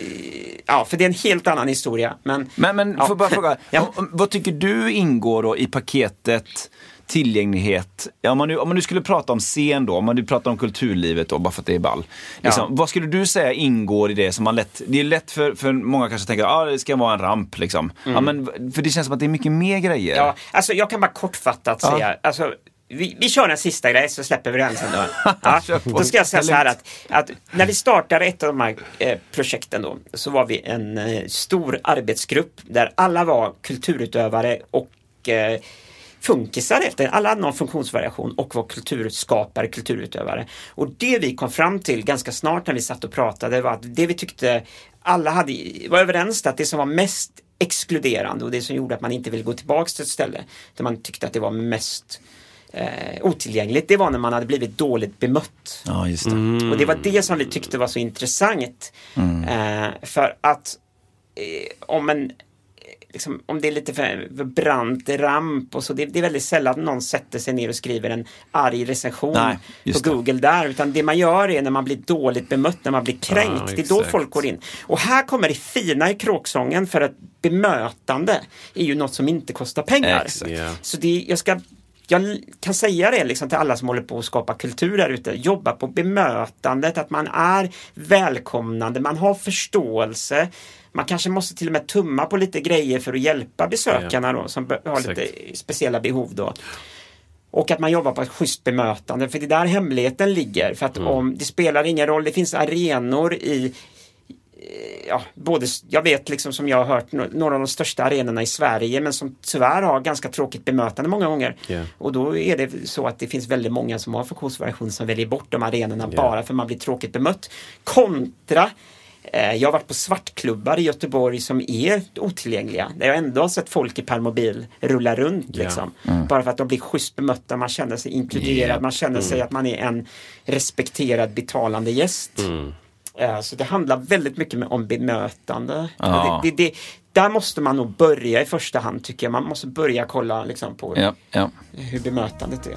ja, för det är en helt annan historia. Men, Men, men Ja. får bara fråga, Ja. vad tycker du ingår då i paketet tillgänglighet? Ja, om, man nu, om man nu skulle prata om scen då, om man nu pratar om kulturlivet då, bara för att det är ball. Liksom, Ja. Vad skulle du säga ingår i det som man lätt, det är lätt för, för många kanske tänker, ja ah, det ska vara en ramp liksom. Ja, men, för det känns som att det är mycket mer grejer. Mm. ja, alltså, jag kan bara kortfattat Ja. säga, alltså, vi, vi kör en sista grej så släpper vi den sen då. Ja, då ska jag säga så här att, att när vi startade ett av de här eh, projekten då så var vi en eh, stor arbetsgrupp där alla var kulturutövare och eh, funkisar helt enkelt. Alla hade någon funktionsvariation och var kulturskapare, kulturutövare. Och det vi kom fram till ganska snart när vi satt och pratade var att det vi tyckte alla hade, var överens att det som var mest exkluderande och det som gjorde att man inte ville gå tillbaks till ett ställe där man tyckte att det var mest eh, otillgängligt, det var när man hade blivit dåligt bemött. Ja, det. Mm. Och det var det som vi tyckte var så intressant. Eh, för att eh, om en Liksom, om det är lite för, för brant ramp och så, det, det är väldigt sällan någon sätter sig ner och skriver en arg recension Nej, på just det. Google där, utan det man gör är när man blir dåligt bemött, när man blir kränkt, Ja, det är då folk går in. Och här kommer det fina i kråksången för att bemötande är ju något som inte kostar pengar. Exakt. Ja. Så det, jag ska jag kan säga det liksom till alla som håller på att skapa kultur där ute. Jobba på bemötandet, att man är välkomnande, man har förståelse. Man kanske måste till och med tumma på lite grejer för att hjälpa besökarna då, som har Exakt. lite speciella behov. Då. Och att man jobbar på ett schysst bemötande, för det är där hemligheten ligger. För att om, det spelar ingen roll, det finns arenor i ja, både, jag vet liksom som jag har hört några av de största arenorna i Sverige men som tyvärr har ganska tråkigt bemötande många gånger. Yeah. Och då är det så att det finns väldigt många som har funktionsvariation som väljer bort de arenorna Yeah. bara för man blir tråkigt bemött. Kontra jag har varit på svartklubbar i Göteborg som är otillgängliga. Där jag ändå har sett folk i permobil rulla runt. Liksom. Bara för att de blir schysst bemötta, man känner sig inkluderad, Yeah. man känner sig att man är en respekterad betalande gäst. Eh, Så det handlar väldigt mycket om bemötande. Ja. Det, det, det, där måste man nog börja i första hand tycker jag. Man måste börja kolla liksom, på Ja, ja. hur bemötandet är.